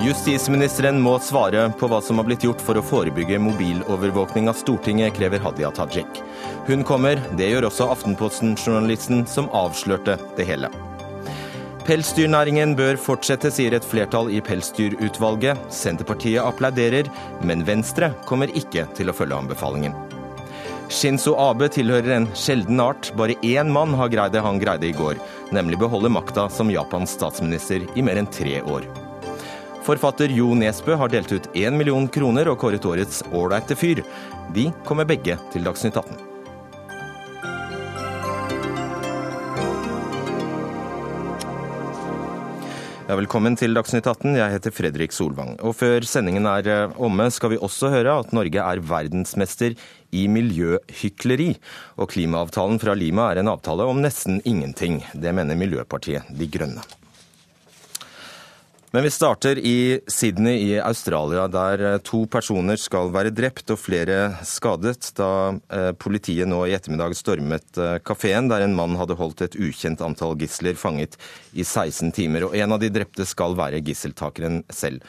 Justisministeren må svare på hva som har blitt gjort for å forebygge mobilovervåkning av Stortinget, krever Hadia Tajik. Hun kommer, det gjør også Aftenposten-journalisten som avslørte det hele. Pelsdyrnæringen bør fortsette, sier et flertall i Pelsdyrutvalget. Senterpartiet applauderer, men Venstre kommer ikke til å følge anbefalingen. Shinzo Abe tilhører en sjelden art. Bare én mann har greid det han greide i går, nemlig beholde makta som Japans statsminister i mer enn tre år. Forfatter Jo Nesbø har delt ut én million kroner og kåret årets ålreite fyr. De kommer begge til Dagsnytt 18. Ja, velkommen til Dagsnytt 18. Jeg heter Fredrik Solvang. Og før sendingen er eh, omme, skal vi også høre at Norge er verdensmester i miljøhykleri. Og klimaavtalen fra Lima er en avtale om nesten ingenting. Det mener Miljøpartiet De Grønne. Men vi starter i Sydney i Australia, der eh, to personer skal være drept og flere skadet da eh, politiet nå i ettermiddag stormet eh, kafeen der en mann hadde holdt et ukjent antall gisler fanget i 16 timer. Og en av de drepte skal være gisseltakeren selv.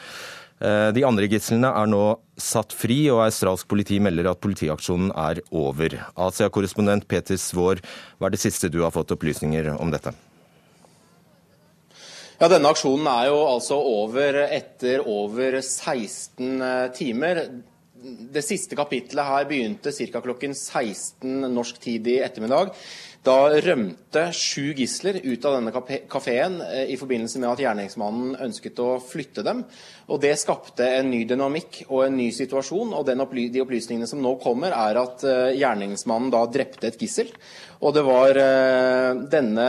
De andre gislene er nå satt fri, og australsk politi melder at politiaksjonen er over. Asia-korrespondent Peter Svaar, hva er det siste du har fått opplysninger om dette? Ja, Denne aksjonen er jo altså over etter over 16 eh, timer. Det siste kapitlet her begynte ca. klokken 16 norsk tid i ettermiddag. Da rømte sju gisler ut av denne kafeen eh, i forbindelse med at gjerningsmannen ønsket å flytte dem. Og Det skapte en ny dynamikk og en ny situasjon. og opply De opplysningene som nå kommer, er at uh, gjerningsmannen da drepte et gissel. Og det var uh, denne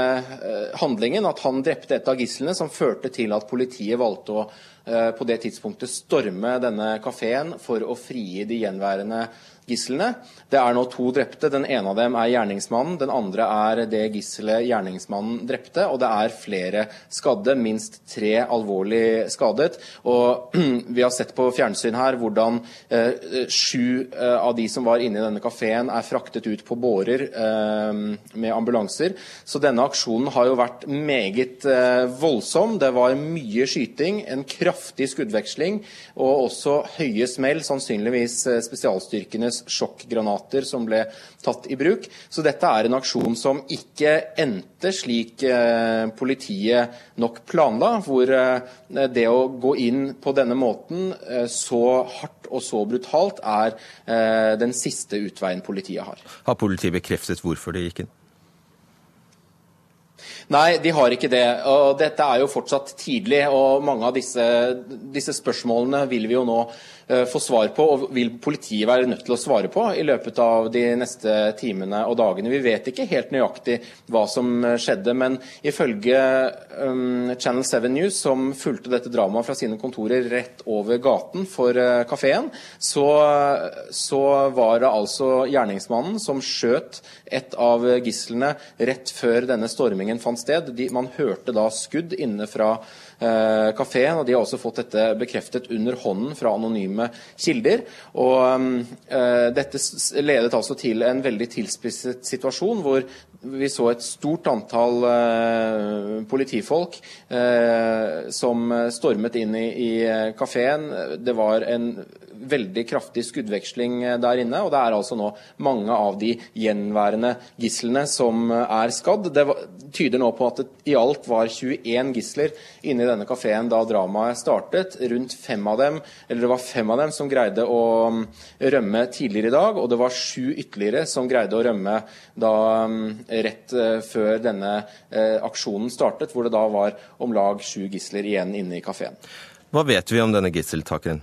handlingen, at han drepte et av gislene, som førte til at politiet valgte å på det tidspunktet storme denne kafeen for å frigi de gjenværende gislene. Det er nå to drepte. Den ene av dem er gjerningsmannen. Den andre er det gisselet gjerningsmannen drepte. Og det er flere skadde, minst tre alvorlig skadet. Og vi har sett på fjernsyn her hvordan eh, sju eh, av de som var inne i denne kafeen, er fraktet ut på bårer eh, med ambulanser. Så denne aksjonen har jo vært meget eh, voldsom. Det var mye skyting, en kraftig skuddveksling og også høye smell, sannsynligvis spesialstyrkene spesialstyrkenes Norges sjokkgranater som ble tatt i bruk. Så dette er en aksjon som ikke endte slik eh, politiet nok planla, hvor eh, det å gå inn på denne måten eh, så hardt og så brutalt er den siste utveien politiet har. Har politiet bekreftet hvorfor det gikk inn? Nei, de har ikke det. Og dette er jo fortsatt tidlig, og mange av disse, disse spørsmålene vil vi jo nå få svar på, og vil politiet være nødt til å svare på i løpet av de neste timene og dagene. Vi vet ikke helt nøyaktig hva som skjedde, men ifølge um, Channel 7 News, som fulgte dette dramaet fra sine kontorer rett over gaten for uh, kafeen, så, så var det altså gjerningsmannen som skjøt et av gislene rett før denne stormingen fant sted. De, man hørte da skudd inne fra eh, kafeen, og de har også fått dette bekreftet under hånden fra anonyme kilder. Og eh, Dette ledet altså til en veldig tilspisset situasjon, hvor vi så et stort antall eh, politifolk eh, som stormet inn i, i kafeen. Det var en veldig kraftig skuddveksling eh, der inne. Og det er altså nå mange av de gjenværende gislene som eh, er skadd. Det tyder nå på at det i alt var 21 gisler inne i denne kafeen da dramaet startet. Rundt fem av dem, eller det var fem av dem som greide å mm, rømme tidligere i dag, og det var sju ytterligere som greide å rømme da mm, rett eh, før denne aksjonen startet, hvor det da var om lag sju gisler igjen inne i kafeen. Hva vet vi om denne gisseltakeren?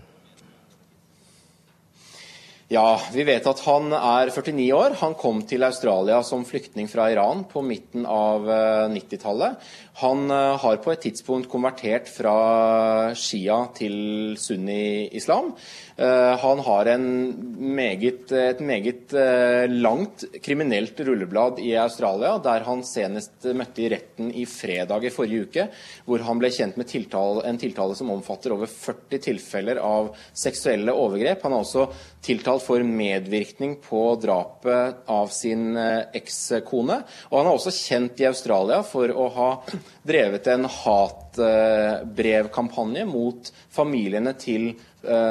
Ja, vi vet at han er 49 år. Han kom til Australia som flyktning fra Iran på midten av 90-tallet. Eh, han eh, har på et tidspunkt konvertert fra shia til sunni-islam. Eh, han har meget, et meget langt kriminelt rulleblad i Australia, der han senest møtte i retten i fredag i forrige uke, hvor han ble kjent med tiltale, en tiltale som omfatter over 40 tilfeller av seksuelle overgrep. Han er også tiltalt for medvirkning på drapet av sin ekskone. Og han er også kjent i Australia for å ha drevet en hatbrevkampanje mot familiene til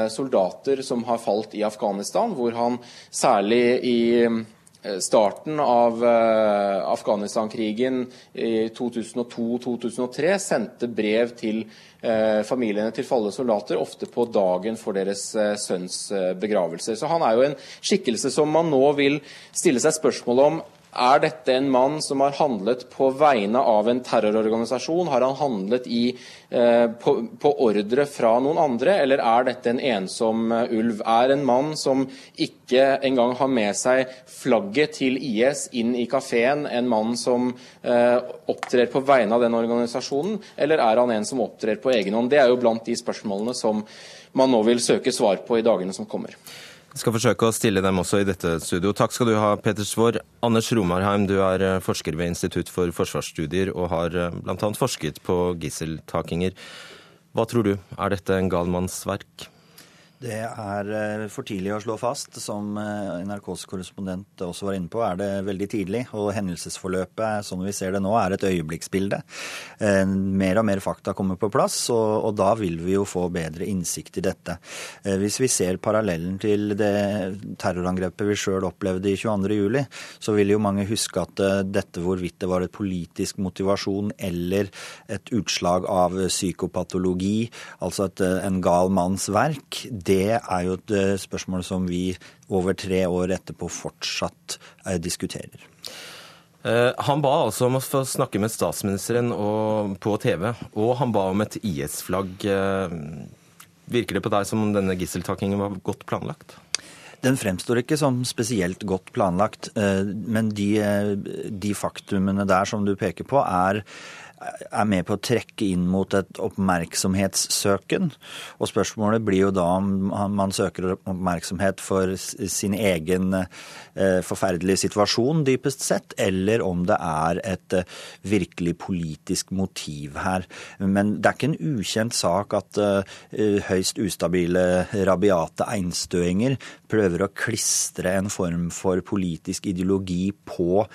soldater som har falt i Afghanistan, hvor han særlig i Eh, starten av uh, Afghanistan-krigen i 2002-2003 sendte brev til familiene til falne soldater, ofte på dagen for deres sønns begravelser. Så han er jo en skikkelse som man nå vil stille seg spørsmål om er dette en mann som har handlet på vegne av en terrororganisasjon? Har han handlet i, eh, på, på, ordre fra noen andre, eller er dette en ensom uh, ulv? Er en mann som ikke engang har med seg flagget til IS inn i kafeen, en mann som eh, opptrer på vegne av den organisasjonen, eller er han en som opptrer på egen hånd? Det er jo blant de spørsmålene som man nå vil søke svar på i dagene som kommer. Jeg skal forsøke å stille dem også i dette studio. Takk skal du ha, Peter Svår. Anders Romarheim, du er eh, forsker ved Institutt for forsvarsstudier og har eh, bl.a. forsket på gisseltakinger. Hva tror du, er dette en galmannsverk? verk? Det er eh, for tidlig å slå fast. Som eh, NRKs korrespondent også var inne på, er det veldig tidlig. Og hendelsesforløpet, som vi ser det nå, er et øyeblikksbilde. Eh, mer og mer fakta kommer på plass, og, da vil vi jo få bedre innsikt i dette. Hvis vi ser parallellen til det terrorangrepet vi sjøl opplevde i 22.07, så vil jo mange huske at dette hvorvidt det var et politisk motivasjon eller et utslag av psykopatologi, altså et, en gal manns verk, det er jo et eh, spørsmål som vi over tre år etterpå fortsatt eh, diskuterer. Eh, han ba altså om å få snakke med statsministeren på TV, og han ba om et IS-flagg. Virker det på deg som om denne gisseltakingen var godt planlagt? Den fremstår ikke som spesielt godt planlagt, men de, de faktumene der som du peker på, er er med på å trekke inn mot et oppmerksomhetssøken. Og spørsmålet blir jo da om man søker oppmerksomhet for sin egen eh, forferdelige situasjon, dypest sett, eller om det er et eh, virkelig politisk motiv her. Men det er ikke en ukjent sak at eh, høyst ustabile, rabiate einstøinger prøver å klistre en form for politisk ideologi på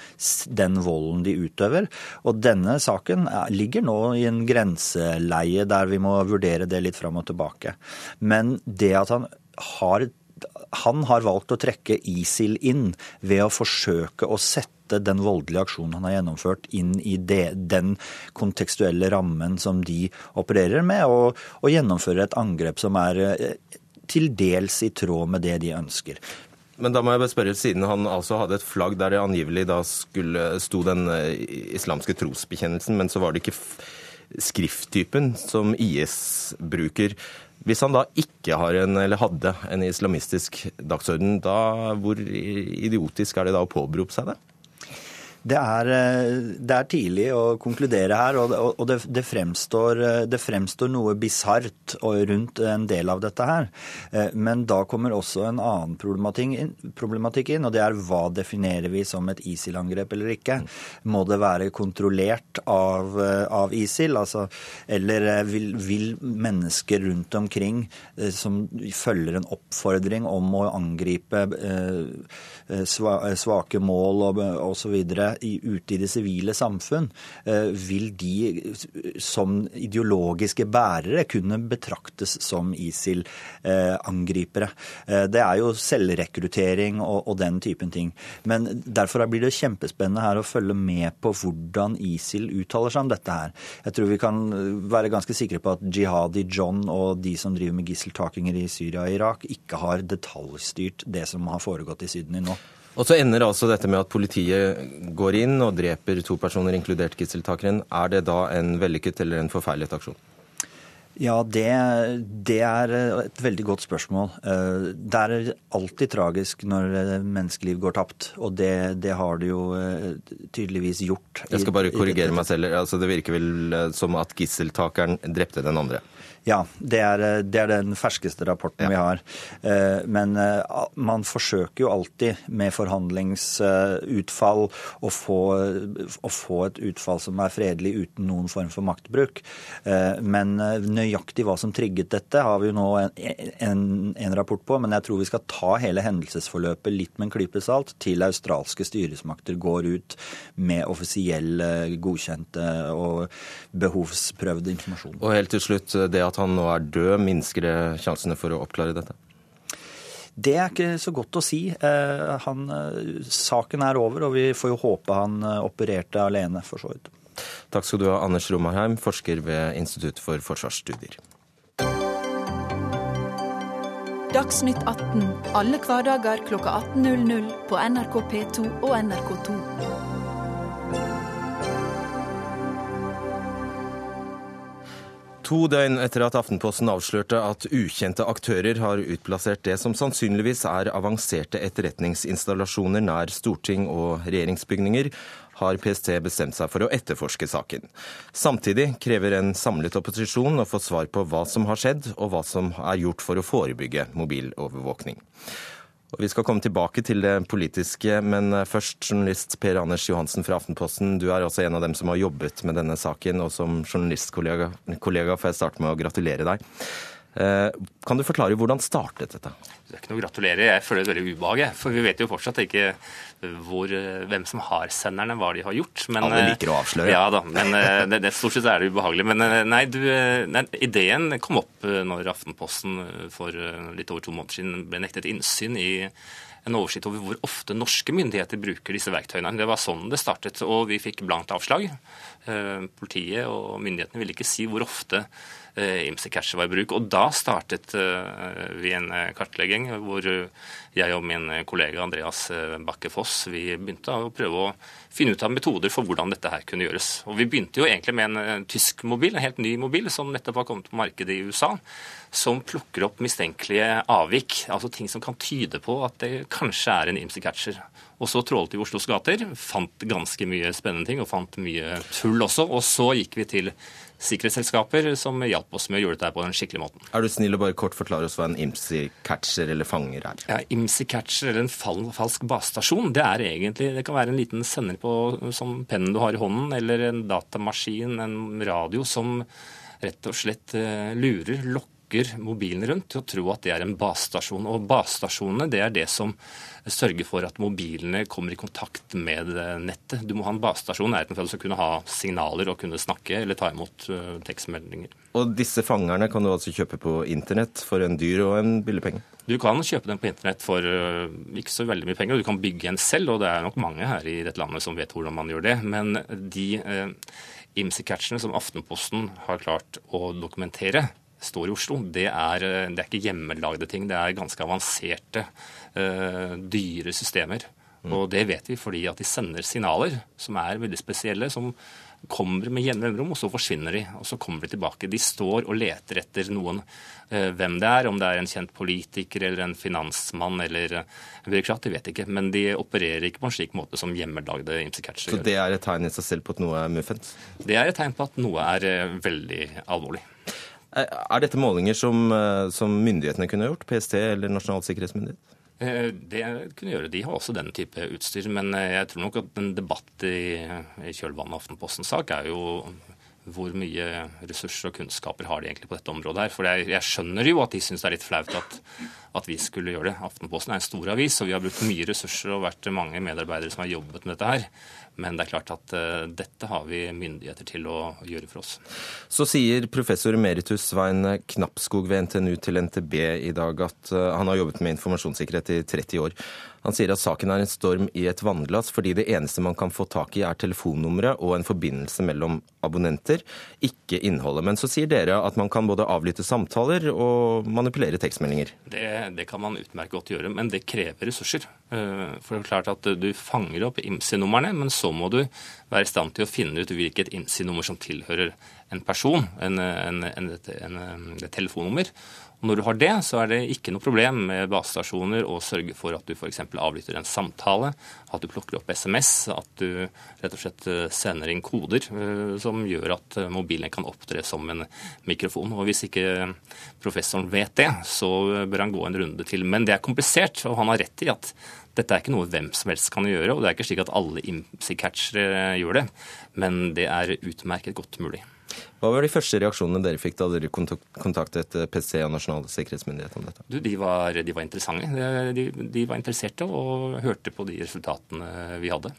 den volden de utøver. Og denne saken ligger nå i en grenseleie der vi må vurdere det litt fram og tilbake. Men det at han har han har valgt å trekke ISIL inn ved å forsøke å sette den voldelige aksjonen han har gjennomført, inn i det, den kontekstuelle rammen som de opererer med, og, og gjennomfører et angrep som er eh, til dels i tråd med det de ønsker. Men da må jeg bare spørre, siden han altså hadde et flagg der det angivelig da skulle sto den eh, islamske trosbekjennelsen, men så var det ikke skrifttypen som IS bruker. Hvis han da ikke har en, eller hadde en islamistisk dagsorden, da hvor idiotisk er det da å påberope seg det? Det er, eh, det er, tidlig å konkludere her, og, det, det, fremstår, eh, det, fremstår, noe bisart rundt en del av dette her. Eh, men da kommer også en annen problematikk inn, og det er hva definerer vi som et ISIL-angrep eller ikke? Må det være kontrollert av, av ISIL, altså, eller vil, vil, mennesker rundt omkring som følger en oppfordring om å angripe svake mål og osv., ute i det sivile samfunn, eh, vil de som ideologiske bærere kunne betraktes som ISIL-angripere. Eh, det er jo selvrekruttering og, og den typen ting. Men derfor blir det kjempespennende her å følge med på hvordan ISIL uttaler seg om dette her. Jeg tror vi kan være ganske sikre på at jihadi John og de som driver med gisseltakinger i Syria og Irak, ikke har detaljstyrt det som har foregått i Syden i nå. Og så ender altså dette med at politiet går inn og dreper to personer, inkludert gisseltakeren. Er det da en vellykket eller en forfeilet aksjon? Ja, det, det, er et veldig godt spørsmål. Eh, det er alltid tragisk når menneskeliv går tapt, og det, det har det jo eh, tydeligvis gjort. Jeg skal bare korrigere meg selv. Altså, det virker vel eh, som at gisseltakeren drepte den andre? Ja, det er, det er den ferskeste rapporten ja. vi har. Eh, men eh, man forsøker jo alltid med forhandlingsutfall å få, å få et utfall som er fredelig uten noen form for maktbruk. Eh, men nøyaktig hva som trigget dette, har vi jo nå en, en, en, rapport på, men jeg tror vi skal ta hele hendelsesforløpet litt med en klype salt til australske styresmakter går ut med offisiell godkjente og behovsprøvd informasjon. Og helt til slutt, det at han nå er død, minsker det sjansene for å oppklare dette? Det er ikke så godt å si. Eh, han, eh, saken er over, og vi får jo håpe han eh, opererte alene, for så vidt. Takk skal du ha, Anders Romarheim, forsker ved Institutt for forsvarsstudier. Dagsnytt 18 alle hverdager kl 18.00 på NRK P2 og NRK2. To døgn etter at Aftenposten avslørte at ukjente aktører har utplassert det som sannsynligvis er avanserte etterretningsinstallasjoner nær storting og regjeringsbygninger, har PST bestemt seg for å etterforske saken. Samtidig krever en samlet opposisjon å få svar på hva som har skjedd, og hva som er gjort for å forebygge mobilovervåkning. Og vi skal komme tilbake til det politiske, men eh, først journalist Per Anders Johansen fra Aftenposten. Du er også en av dem som har jobbet med denne saken, og som journalistkollega kollega, får jeg starte med å gratulere deg. Eh, kan du forklare hvordan startet dette? Det er ikke noe å gratulere. Jeg føler et veldig ubehag. For vi vet jo fortsatt ikke hvor, eh, hvem som har senderne, hva de har gjort. Men, Alle liker å avsløre. Ja da, men det, det, stort sett er det ubehagelig. Men nei, du, nei, ideen kom opp når Aftenposten for litt over to måneder siden ble nektet innsyn i en oversikt over hvor ofte norske myndigheter bruker disse verktøyene. Det var sånn det startet, og vi fikk blankt avslag. Politiet og myndighetene ville ikke si hvor ofte Eh, IMSI-catcher var i bruk. Og da startet eh, vi en eh, kartlegging hvor jeg og min kollega Andreas Bakke Foss vi begynte å prøve å finne ut av metoder for hvordan dette her kunne gjøres. Og Vi begynte jo egentlig med en tysk mobil, en helt ny mobil som nettopp har kommet på markedet i USA, som plukker opp mistenkelige avvik, altså ting som kan tyde på at det kanskje er en IMSI-catcher. Og så trålte vi Oslos gater, fant ganske mye spennende ting og fant mye tull også. Og så gikk vi til sikkerhetsselskaper som hjalp oss med å gjøre dette på den skikkelig måten. Er du snill å bare kort forklare oss hva en IMSI-catcher eller fanger er? Ja, IMSI-catcher eller en fal falsk basestasjon, det er egentlig Det kan være en liten sender på som pennen du har i hånden, eller en datamaskin, en radio, som rett og slett uh, lurer, lokker mobilen rundt til å tro at det er en basestasjon. Og basestasjonene det er det som sørger for at mobilene kommer i kontakt med nettet. Du må ha en basestasjon for at du å kunne ha signaler og kunne snakke eller ta imot uh, tekstmeldinger. Og disse fangerne kan du altså kjøpe på internett for en dyr og en billig penge? Du kan kjøpe den på internett for uh, ikke så veldig mye penger. Du kan bygge en selv, og det er nok mange her i dette landet som vet hvordan man gjør det. Men de eh, IMSI-catchene som Aftenposten har klart å dokumentere, står i Oslo, det er, eh, det er ikke hjemmelagde ting. Det er ganske avanserte, uh, dyre systemer. Mm. Og det vet vi fordi at de sender signaler som er veldig spesielle, som kommer med jevne mellomrom, og så forsvinner de. Og så kommer de tilbake. De står og leter etter noen. Uh, hvem det er, om det er en kjent politiker eller en finansmann eller en byråkrat, det vet ikke. Men de opererer ikke på en slik måte som hjemmelagde IMSI-catchere Så det er et tegn i seg selv på at noe er muffens? Det er et tegn på at noe er uh, veldig alvorlig. Er dette målinger som, eh, som myndighetene kunne gjort? PST eller Nasjonal sikkerhetsmyndighet? Eh, det kunne gjøre. De har også den type utstyr. Men eh, jeg tror nok at en debatt i, i kjølvannet av Aftenpostens sak er jo hvor mye ressurser og kunnskaper har de egentlig på dette området her. For jeg, jeg skjønner jo at de syns det er litt flaut at, at, vi skulle gjøre det. Aftenposten er en stor avis, og vi har brukt mye ressurser og vært mange medarbeidere som har jobbet med dette her. Men det er klart at uh, dette har vi myndigheter til å gjøre for oss. Så sier professor emeritus Svein Knappskog ved NTNU til NTB i dag at uh, han har jobbet med informasjonssikkerhet i 30 år. Han sier at saken er en storm i et vannglass fordi det eneste man kan få tak i er telefonnummeret og en forbindelse mellom abonnenter, ikke innholdet. Men så sier dere at man kan både avlytte samtaler og manipulere tekstmeldinger. Det, det kan man utmerket godt gjøre, men det krever ressurser. Eh, for det er klart at Du fanger opp IMSI-numrene, men så må du være i stand til å finne ut hvilket IMSI-nummer som tilhører en person, en, en, en, et telefonnummer. Og når du har det, så er det ikke noe problem med basestasjoner å sørge for at du f.eks. avlytter en samtale, at du plukker opp SMS, at du rett og slett eh, sender inn koder uh, som gjør at eh, mobilen kan opptre som en mikrofon. Og Hvis ikke professoren vet det, så bør han gå en runde til. Men det er komplisert, og han har rett i at dette er ikke noe hvem som helst kan gjøre, og det er ikke slik at alle IMSI-catchere gjør det, men det er utmerket godt mulig. Hva var de første reaksjonene dere fikk da dere kontaktet PC og Nasjonal sikkerhetsmyndighet om dette? Du, de, var, de, var, interessante. De, de, var interesserte og hørte på de resultatene vi hadde.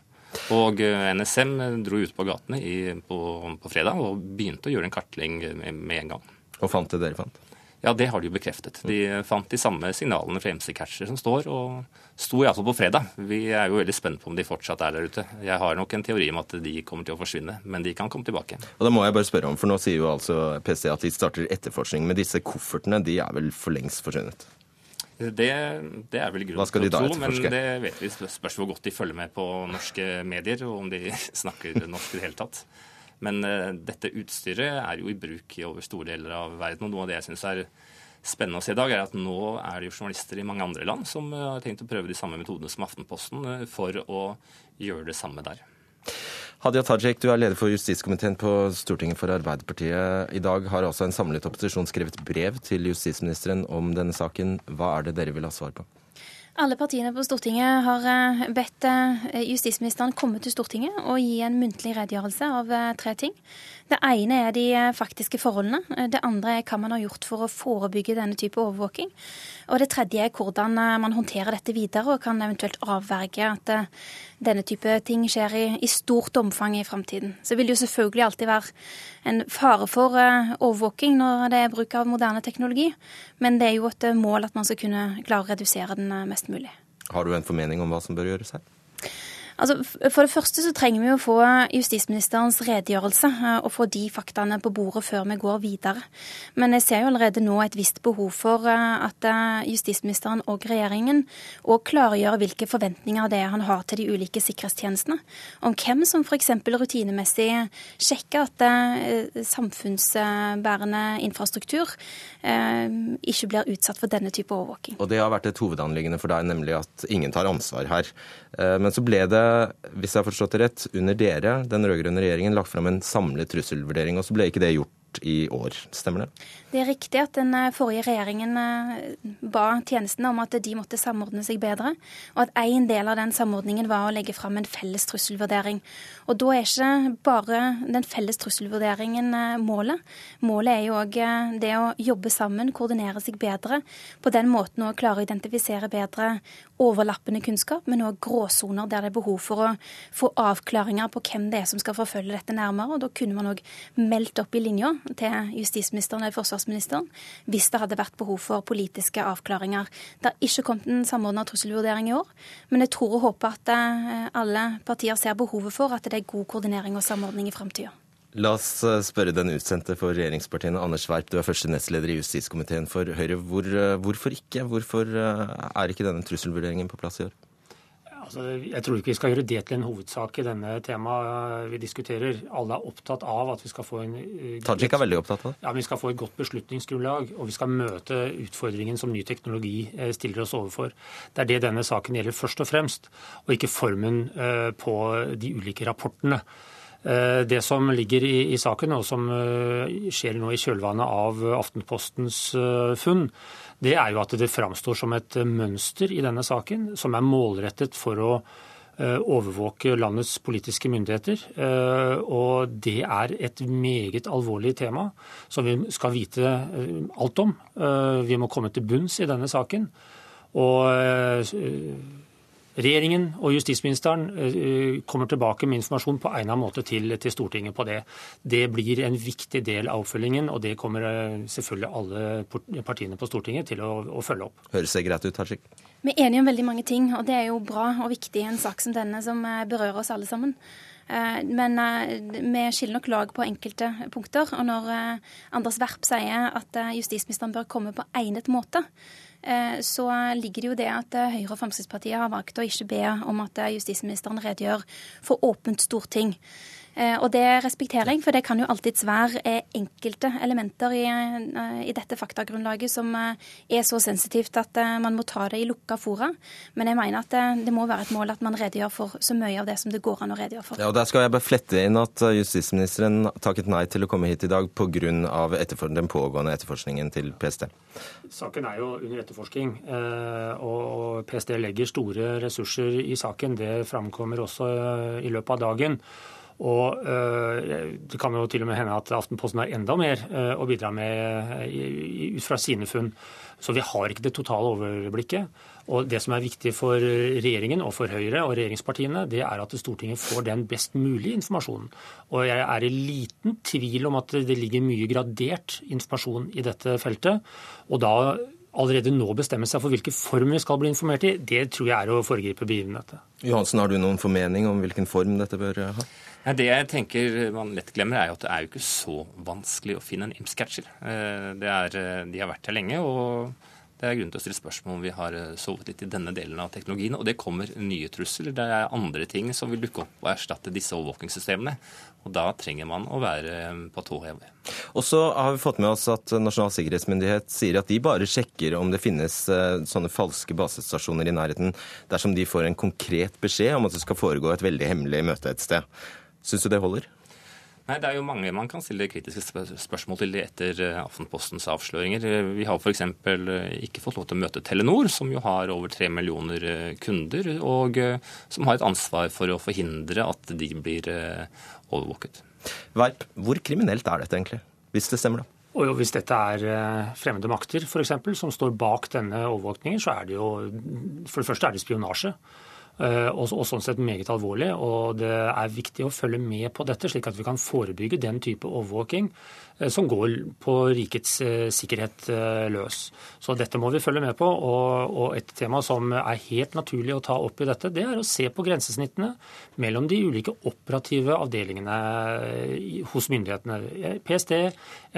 Og NSM dro ut på gatene i, på, på, fredag og begynte å gjøre en kartlegging med, med en gang. Og fant det dere fant? Ja, det har de jo bekreftet. De fant de samme signalene fra MC-catcher som står, og sto iallfall på fredag. Vi er jo veldig spent på om de fortsatt er der ute. Jeg har nok en teori om at de kommer til å forsvinne, men de kan komme tilbake. Og da må jeg bare spørre om, for nå sier jo altså PST at de starter etterforskning, men disse koffertene de er vel for lengst forsvunnet? Det, det, er vel grunn til å tro, men det vet vi spørs hvor godt de følger med på norske medier, og om de snakker norsk i det hele tatt. Men uh, dette utstyret er jo i bruk i over store deler av verden. Og noe av det jeg syns er spennende å se i dag, er at nå er det jo journalister i mange andre land som uh, har tenkt å prøve de samme metodene som Aftenposten uh, for å gjøre det samme der. Hadia Tajik, du er leder for justiskomiteen på Stortinget for Arbeiderpartiet. I dag har altså en samlet opposisjon skrevet brev til justisministeren om denne saken. Hva er det dere vil ha svar på? Alle partiene på Stortinget har eh, bedt eh, justisministeren komme til Stortinget og gi en muntlig redegjørelse av eh, tre ting. Det ene er de faktiske forholdene. Det andre er hva man har gjort for å forebygge denne type overvåking. Og det tredje er hvordan man håndterer dette videre og kan eventuelt avverge at denne type ting skjer i, i stort omfang i framtiden. Så vil det jo selvfølgelig alltid være en fare for overvåking når det er bruk av moderne teknologi, men det er jo et mål at man skal kunne klare å redusere den mest mest mulig. Har du en formening om hva som bør gjøres her? Altså, for det første så trenger vi å få justisministerens redegjørelse eh, og få de faktaene på bordet før vi går videre. Men jeg ser jo allerede nå et visst behov for eh, at eh, justisministeren og regjeringen òg klargjør hvilke forventninger det er han har til de ulike sikkerhetstjenestene. Om hvem som f.eks. rutinemessig sjekker at samfunnsbærende infrastruktur ikke blir utsatt for denne type overvåking. Og Det har vært et hovedanliggende for deg, nemlig at ingen tar ansvar her. Men så ble det hvis jeg har forstått det rett, under dere, den rød-grønne regjeringen, lagt fram en samlet trusselvurdering, og så ble ikke det gjort i år. Stemmer det? Det er riktig at den eh, forrige regjeringen eh, ba tjenestene om at de måtte samordne seg bedre, og at en del av den samordningen var å legge fram en felles trusselvurdering. Og da er ikke bare den felles trusselvurderingen eh, målet. Målet er jo òg det å jobbe sammen, koordinere seg bedre, på den måten å klare å identifisere bedre overlappende kunnskap, men òg gråsoner der det er behov for å få avklaringer på hvem det er som skal forfølge dette nærmere. og Da kunne man òg meldt opp i linja til justisministeren eller forsvarsministeren hvis det hadde vært behov for politiske avklaringer. Det har ikke kommet en samordna trusselvurdering i år, men jeg tror og håper at eh, alle partier ser behovet for at det er god koordinering og samordning i framtida. La oss eh, spørre den utsendte for regjeringspartiene, Anders Werp. Du er første nestleder i justiskomiteen for Høyre. Hvor, eh, hvorfor ikke? Hvorfor er ikke denne trusselvurderingen på plass i år? Altså, jeg tror ikke vi skal gjøre det til en hovedsak i denne temaet vi diskuterer. Alle er opptatt av at vi skal få en eh, Tajik er veldig opptatt av det. Ja, Vi skal få et godt beslutningsgrunnlag, og vi skal møte utfordringen som ny teknologi eh, stiller oss overfor. Det er det denne saken gjelder først og fremst, og ikke formen eh, på de ulike rapportene. Det som ligger i, i saken, og som skjer nå i kjølvannet av Aftenpostens funn, det er jo at det framstår som et mønster i denne saken, som er målrettet for å eh, overvåke landets politiske myndigheter. Eh, og det er et meget alvorlig tema som vi skal vite eh, alt om. Vi må komme til bunns i denne saken. Og Regjeringen og justisministeren eh, kommer tilbake med informasjon på egnet måte til, til, Stortinget på det. Det blir en viktig del av oppfølgingen, og det kommer eh, selvfølgelig alle partiene på Stortinget til å, å følge opp. Høres det greit ut, Tajik? Vi er enige om veldig mange ting, og det er jo bra og viktig i en sak som denne, som eh, berører oss alle sammen. Men vi skiller nok lag på enkelte punkter. Og når Anders Werp sier at justisministeren bør komme på egnet måte, så ligger det jo det at eh, Høyre og Fremskrittspartiet har valgt å ikke be om at eh, justisministeren redegjør for åpent storting. Eh, og det respekterer jeg, for det kan jo alltids være eh, enkelte elementer i, eh, i, dette faktagrunnlaget som er så sensitivt at man må ta det i lukka fora. Men jeg mener at det må være et mål at man redegjør for så mye av det som det går an å redegjøre for. Ja, og Der skal jeg bare flette inn at justisministeren takket nei til å komme hit i dag pga. den pågående etterforskningen til PST. Saken er jo under etterforsking, og PST legger store ressurser i saken. Det framkommer også i løpet av dagen. Og Det kan jo til og med hende at Aftenposten har enda mer å bidra med ut fra sine funn. Så vi har ikke det totale overblikket. Og Det som er viktig for regjeringen og for Høyre og regjeringspartiene, det er at Stortinget får den best mulige informasjonen. Og jeg er i liten tvil om at det ligger mye gradert informasjon i dette feltet. Og da allerede nå bestemme seg for hvilke form vi skal bli informert i, det tror jeg er å foregripe begivenheten. Johansen, har du noen formening om hvilken form dette bør ha? Ja, det jeg tenker man lett glemmer, er jo at det er jo ikke så vanskelig å finne en IMS-catcher. Eh, de har vært her lenge. og det er grunn til å stille spørsmål om vi har eh, sovet litt i denne delen av teknologien. Og det kommer nye trusler. Det er andre ting som vil dukke opp og erstatte disse overvåkingssystemene. Og da trenger man å være eh, på tå hev. Og så har vi fått med oss at Nasjonal sikkerhetsmyndighet sier at de bare sjekker om det finnes eh, sånne falske basestasjoner i nærheten dersom de får en konkret beskjed om at det skal foregå et veldig hemmelig møte et sted. Syns du det holder? Nei, Det er jo mange man kan stille kritiske spørsmål til etter eh, Aftenpostens avsløringer. Eh, vi har f.eks. Eh, ikke fått lov til å møte Telenor, som jo har over tre millioner kunder, og som har et ansvar for å forhindre at de blir overvåket. Verp, hvor kriminelt er dette egentlig, hvis det stemmer? da? Og Hvis dette er fremmede makter for eksempel, som står bak denne overvåkningen, så er det jo for det første er det spionasje. Eh, og, og, sånn sett meget alvorlig. og Det er viktig å følge med på dette, slik at vi kan forebygge den type overvåking eh, som går på rikets eh, sikkerhet løs. Så dette må vi følge med på. Og, og et tema som er helt naturlig å ta opp i dette, det er å se på grensesnittene mellom de ulike operative avdelingene hos myndighetene. PST,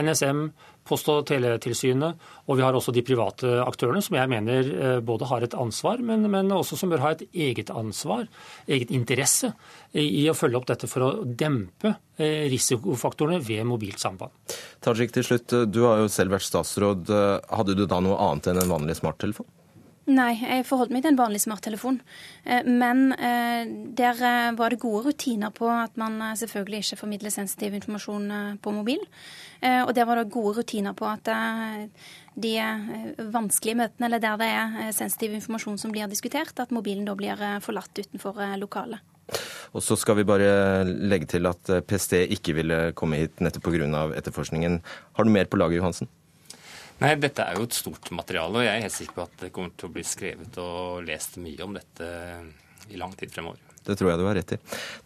NSM, Post- og teletilsynet, og vi har også de private aktørene, som jeg mener eh, både har et ansvar, men, men også som bør ha et eget ansvar, eget interesse, i å følge opp dette for å dempe eh, risikofaktorene ved mobilt samband. Tajik, til slutt, du har jo selv vært statsråd. Hadde du da noe annet enn en vanlig smarttelefon? Nei, jeg forholdt meg til en vanlig smarttelefon. Eh, men der var det gode rutiner på at man selvfølgelig ikke formidler sensitiv informasjon på mobil. Eh, og der var det gode rutiner på at eh, de eh, vanskelige møtene, eller der det er sensitiv informasjon som blir diskutert, at mobilen da blir forlatt utenfor lokalet. Og så skal vi bare legge til at PST ikke ville komme hit nettopp pga. etterforskningen. Har du mer på laget, Johansen? Nei, Dette er jo et stort materiale, og jeg er helt sikker på at det kommer til å bli skrevet og lest mye om dette i lang tid fremover. Det tror jeg du har rett i.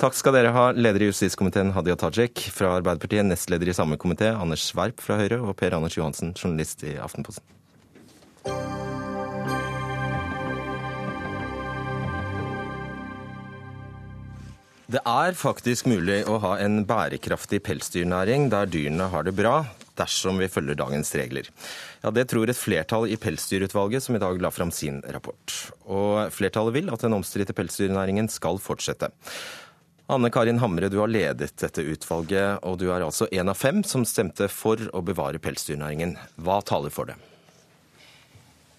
Takk skal dere ha, leder i justiskomiteen Hadia Tajik fra Arbeiderpartiet, nestleder i samme komité Anders Sverp fra Høyre og Per Anders Johansen, journalist i Aftenposten. Det er faktisk mulig å ha en bærekraftig pelsdyrnæring der dyrene har det bra, dersom vi følger dagens regler. Ja, Det tror et flertall i Pelsdyrutvalget, som i dag la fram sin rapport. Og flertallet vil at den omstridte pelsdyrnæringen skal fortsette. Anne Karin Hamre, du har ledet dette utvalget, og du er altså en av fem som stemte for å bevare pelsdyrnæringen. Hva taler for det?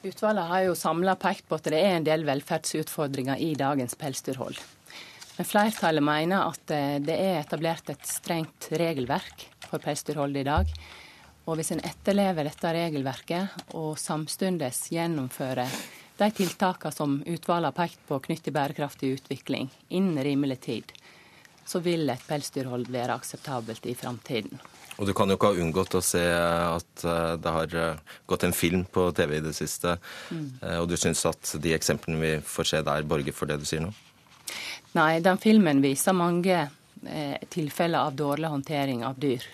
Utvalget har jo samla pekt på at det er en del velferdsutfordringer i dagens pelsdyrhold. Men flertallet mener at eh, det er etablert et strengt regelverk for pelsdyrholdet i dag. Og hvis en etterlever dette regelverket og samtidig gjennomfører de tiltakene som utvalget har pekt på knyttet til bærekraftig utvikling innen rimelig tid, så vil et pelsdyrhold være akseptabelt i framtiden. Og du kan jo ikke ha unngått å se at eh, det har eh, gått en film på TV i det siste. Mm. Eh, og du syns at de eksemplene vi får se der, borger for det du sier nå? Nei, den filmen viser mange eh, tilfeller av dårlig håndtering av dyr.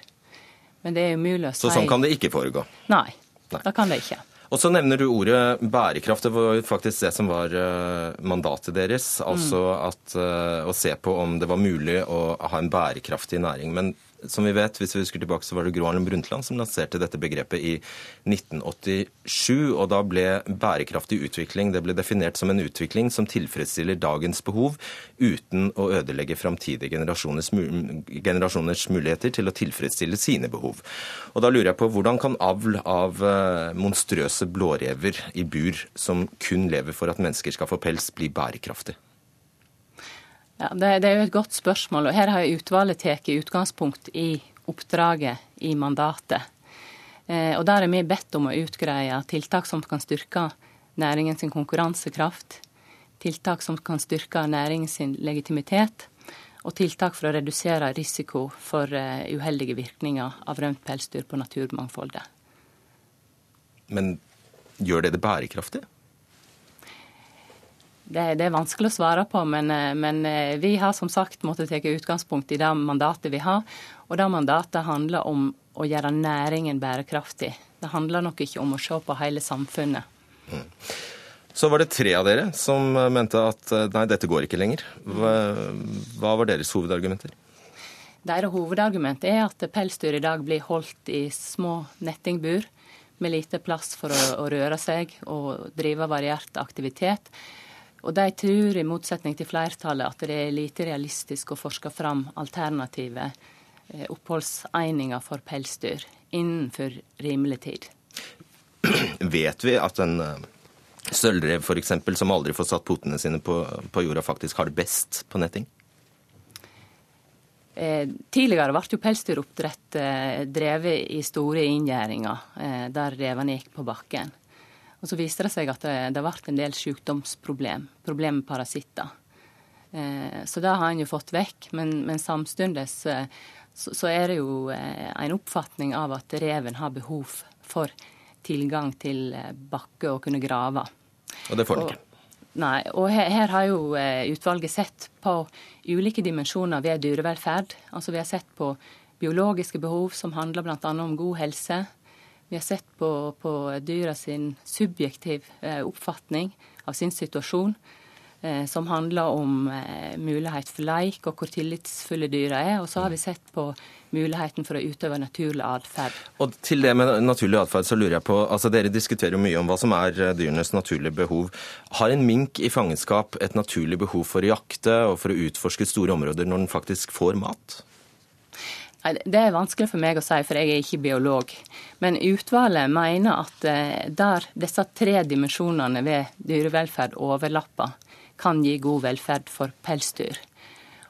Men det er umulig å si Så sånn kan det ikke foregå? Nei, Nei. da kan det ikke. Og så nevner du ordet bærekraft. Det var faktisk det som var eh, mandatet deres. Altså at, eh, å se på om det var mulig å ha en bærekraftig næring. Men som vi vet, hvis vi husker tilbake, så var det Gro Harlem Brundtland som lanserte dette begrepet i 1987. Og da ble bærekraftig utvikling det ble definert som en utvikling som tilfredsstiller dagens behov uten å ødelegge framtidige generasjoners, generasjoners muligheter til å tilfredsstille sine behov. Og da lurer jeg på hvordan kan avl av eh, monstrøse blårever i bur som kun lever for at mennesker skal få pels, bli bærekraftig? Ja, det, det, er jo et godt spørsmål. og Her har utvalget tatt utgangspunkt i oppdraget i mandatet. Eh, og Der er vi bedt om å utgreie tiltak som kan styrke næringens konkurransekraft, tiltak som kan styrke næringens legitimitet, og tiltak for å redusere risiko for uheldige virkninger av rømt pelsdyr på naturmangfoldet. Men gjør det det bærekraftig? Det, det, er vanskelig å svare på, men, men, vi har som sagt måttet ta utgangspunkt i det mandatet vi har. Og det mandatet handler om å gjøre næringen bærekraftig. Det handler nok ikke om å se på hele samfunnet. Mm. Så var det tre av dere som mente at nei, dette går ikke lenger. Hva, hva var deres hovedargumenter? Deres hovedargument er at pelsdyr i dag blir holdt i små nettingbur med lite plass for å, å røre seg og drive variert aktivitet. Og de tror, i motsetning til flertallet, at det er lite realistisk å forske fram alternative eh, oppholdsegninger for pelsdyr innenfor rimelig tid. Vet vi at en eh, sølvrev f.eks., som aldri får satt potene sine på, på jorda, faktisk har det best på netting? Eh, tidligere ble jo pelsdyroppdrett eh, drevet i store inngjerdinger eh, der revene gikk på bakken. Og Så viste det seg at det, det ble en del sykdomsproblem, problem med parasitter. Eh, så det har en jo fått vekk, men, men samtidig så, så, er det jo eh, en oppfatning av at reven har behov for tilgang til eh, bakke og kunne grave. Og det får den ikke? Nei, og her, her, har jo utvalget sett på ulike dimensjoner ved dyrevelferd. Altså Vi har sett på biologiske behov, som handler bl.a. om god helse. Vi har sett på, på dyra sin subjektiv eh, oppfatning av sin situasjon, eh, som handler om eh, mulighet for leik og hvor tillitsfulle dyra er. Og så har vi sett på muligheten for å utøve naturlig atferd. Og til det med naturlig atferd så lurer jeg på, altså Dere diskuterer jo mye om hva som er dyrenes naturlige behov. Har en mink i fangenskap et naturlig behov for å jakte og for å utforske store områder når den faktisk får mat? Det er vanskelig for meg å si, for jeg er ikke biolog. Men utvalget mener at eh, der disse tre dimensjonene ved dyrevelferd overlapper, kan gi god velferd for pelsdyr.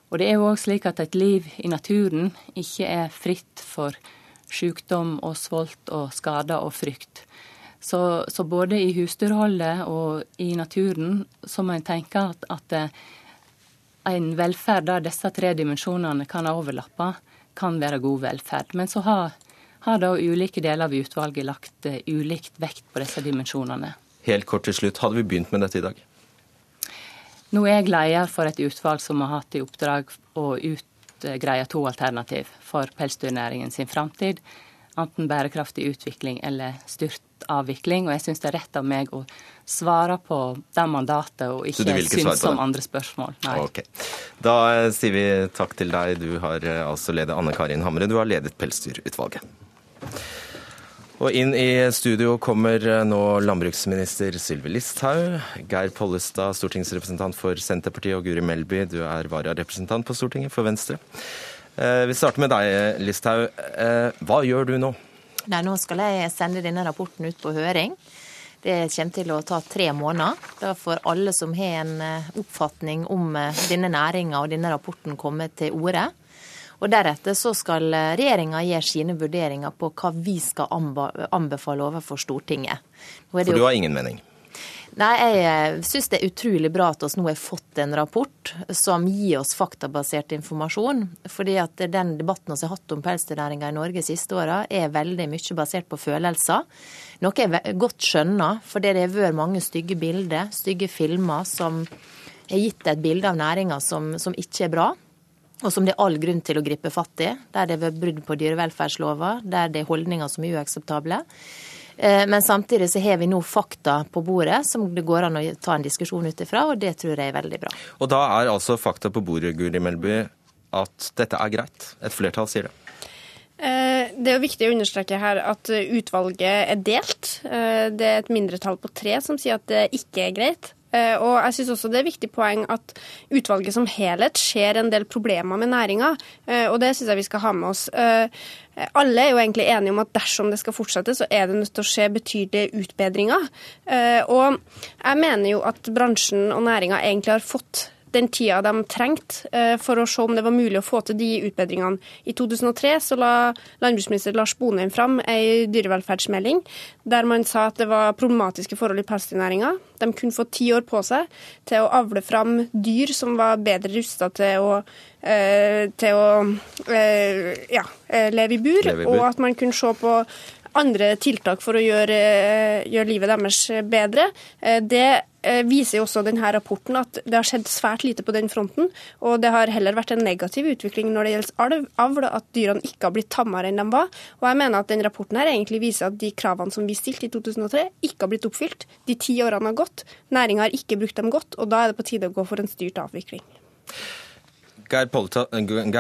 Og det er jo òg slik at et liv i naturen ikke er fritt for sykdom og svolt og skader og frykt. Så, så både i husdyrholdet og i naturen så må en tenke at, at eh, en velferd der disse tre dimensjonene kan overlappe, kan være god velferd. Men så har, har da ulike deler av utvalget lagt uh, ulikt vekt på disse dimensjonene. Helt kort til slutt, hadde vi begynt med dette i dag? Nå er jeg leder for et utvalg som har hatt i oppdrag å utgreie to alternativ for pelsdyrnæringen sin framtid. Enten bærekraftig utvikling eller styrt avvikling. Og jeg syns det er rett av meg å svare på det mandatet, og ikke, ikke synes om andre spørsmål. Okay. Da eh, sier vi takk til deg. Du har eh, altså ledet Anne Karin Hamre, du har ledet Pelsdyrutvalget. Og inn i studio kommer eh, nå landbruksminister Sylvi Listhaug, Geir Pollestad, stortingsrepresentant for Senterpartiet, og Guri Melby, du er vararepresentant på Stortinget for Venstre. Vi starter med deg, Listhaug. Hva gjør du nå? Nei, Nå skal jeg sende denne rapporten ut på høring. Det kommer til å ta tre måneder. Da får alle som har en eh, oppfatning om eh, denne næringa og denne rapporten komme til orde. Og Deretter så skal eh, regjeringa gjøre sine vurderinger på hva vi skal anbefale overfor Stortinget. For du har ingen mening? Nei, Jeg eh, syns det er utrolig bra at vi nå har fått en rapport som gir oss faktabasert informasjon. fordi at Den debatten vi har hatt om pelsdyrnæringa i Norge de siste åra, er veldig mye basert på følelser. Noe jeg godt skjønner, for det har vært mange stygge bilder, stygge filmer, som har gitt et bilde av næringa som, som ikke er bra og som det er all grunn til å gripe fatt i. Der det er brudd på dyrevelferdslova, der det er holdninger som er uakseptable. Eh, men samtidig så har vi nå fakta på bordet som det går an å ta en diskusjon ut ifra, og det tror jeg er veldig bra. Og da er altså fakta på bordet, Guri Melby, at dette er greit? Et flertall sier det? Eh, det er jo viktig å understreke her at utvalget er delt. Eh, det er et mindretall på tre som sier at det ikke er greit. Og jeg synes også det er et viktig poeng at utvalget som helhet ser en del problemer med næringa, og det syns jeg vi skal ha med oss. Alle er jo egentlig enige om at dersom det skal fortsette, så er det nødt til å skje betydelige utbedringer. Eh, og jeg mener jo at bransjen og næringa egentlig har fått den tida de trengte eh, for å se om det var mulig å få til de utbedringene. I 2003 så la landbruksminister Lars Bonheim fram ei dyrevelferdsmelding der man sa at det var problematiske forhold i pelsdyrnæringa. De kunne få ti år på seg til å avle fram dyr som var bedre rusta til å eh, til å eh, ja, leve i bur, leve i bur. og at man kunne se på andre tiltak for å gjøre, gjøre livet deres bedre. Det viser jo også denne rapporten at det har skjedd svært lite på den fronten. Og det har heller vært en negativ utvikling når det gjelder avl, at dyrene ikke har blitt tammere enn de var. Og jeg mener at den rapporten her egentlig viser at de kravene som vi stilte i 2003, ikke har blitt oppfylt. De ti årene har gått, næringa har ikke brukt dem godt, og da er det på tide å gå for en styrt avvikling. Geir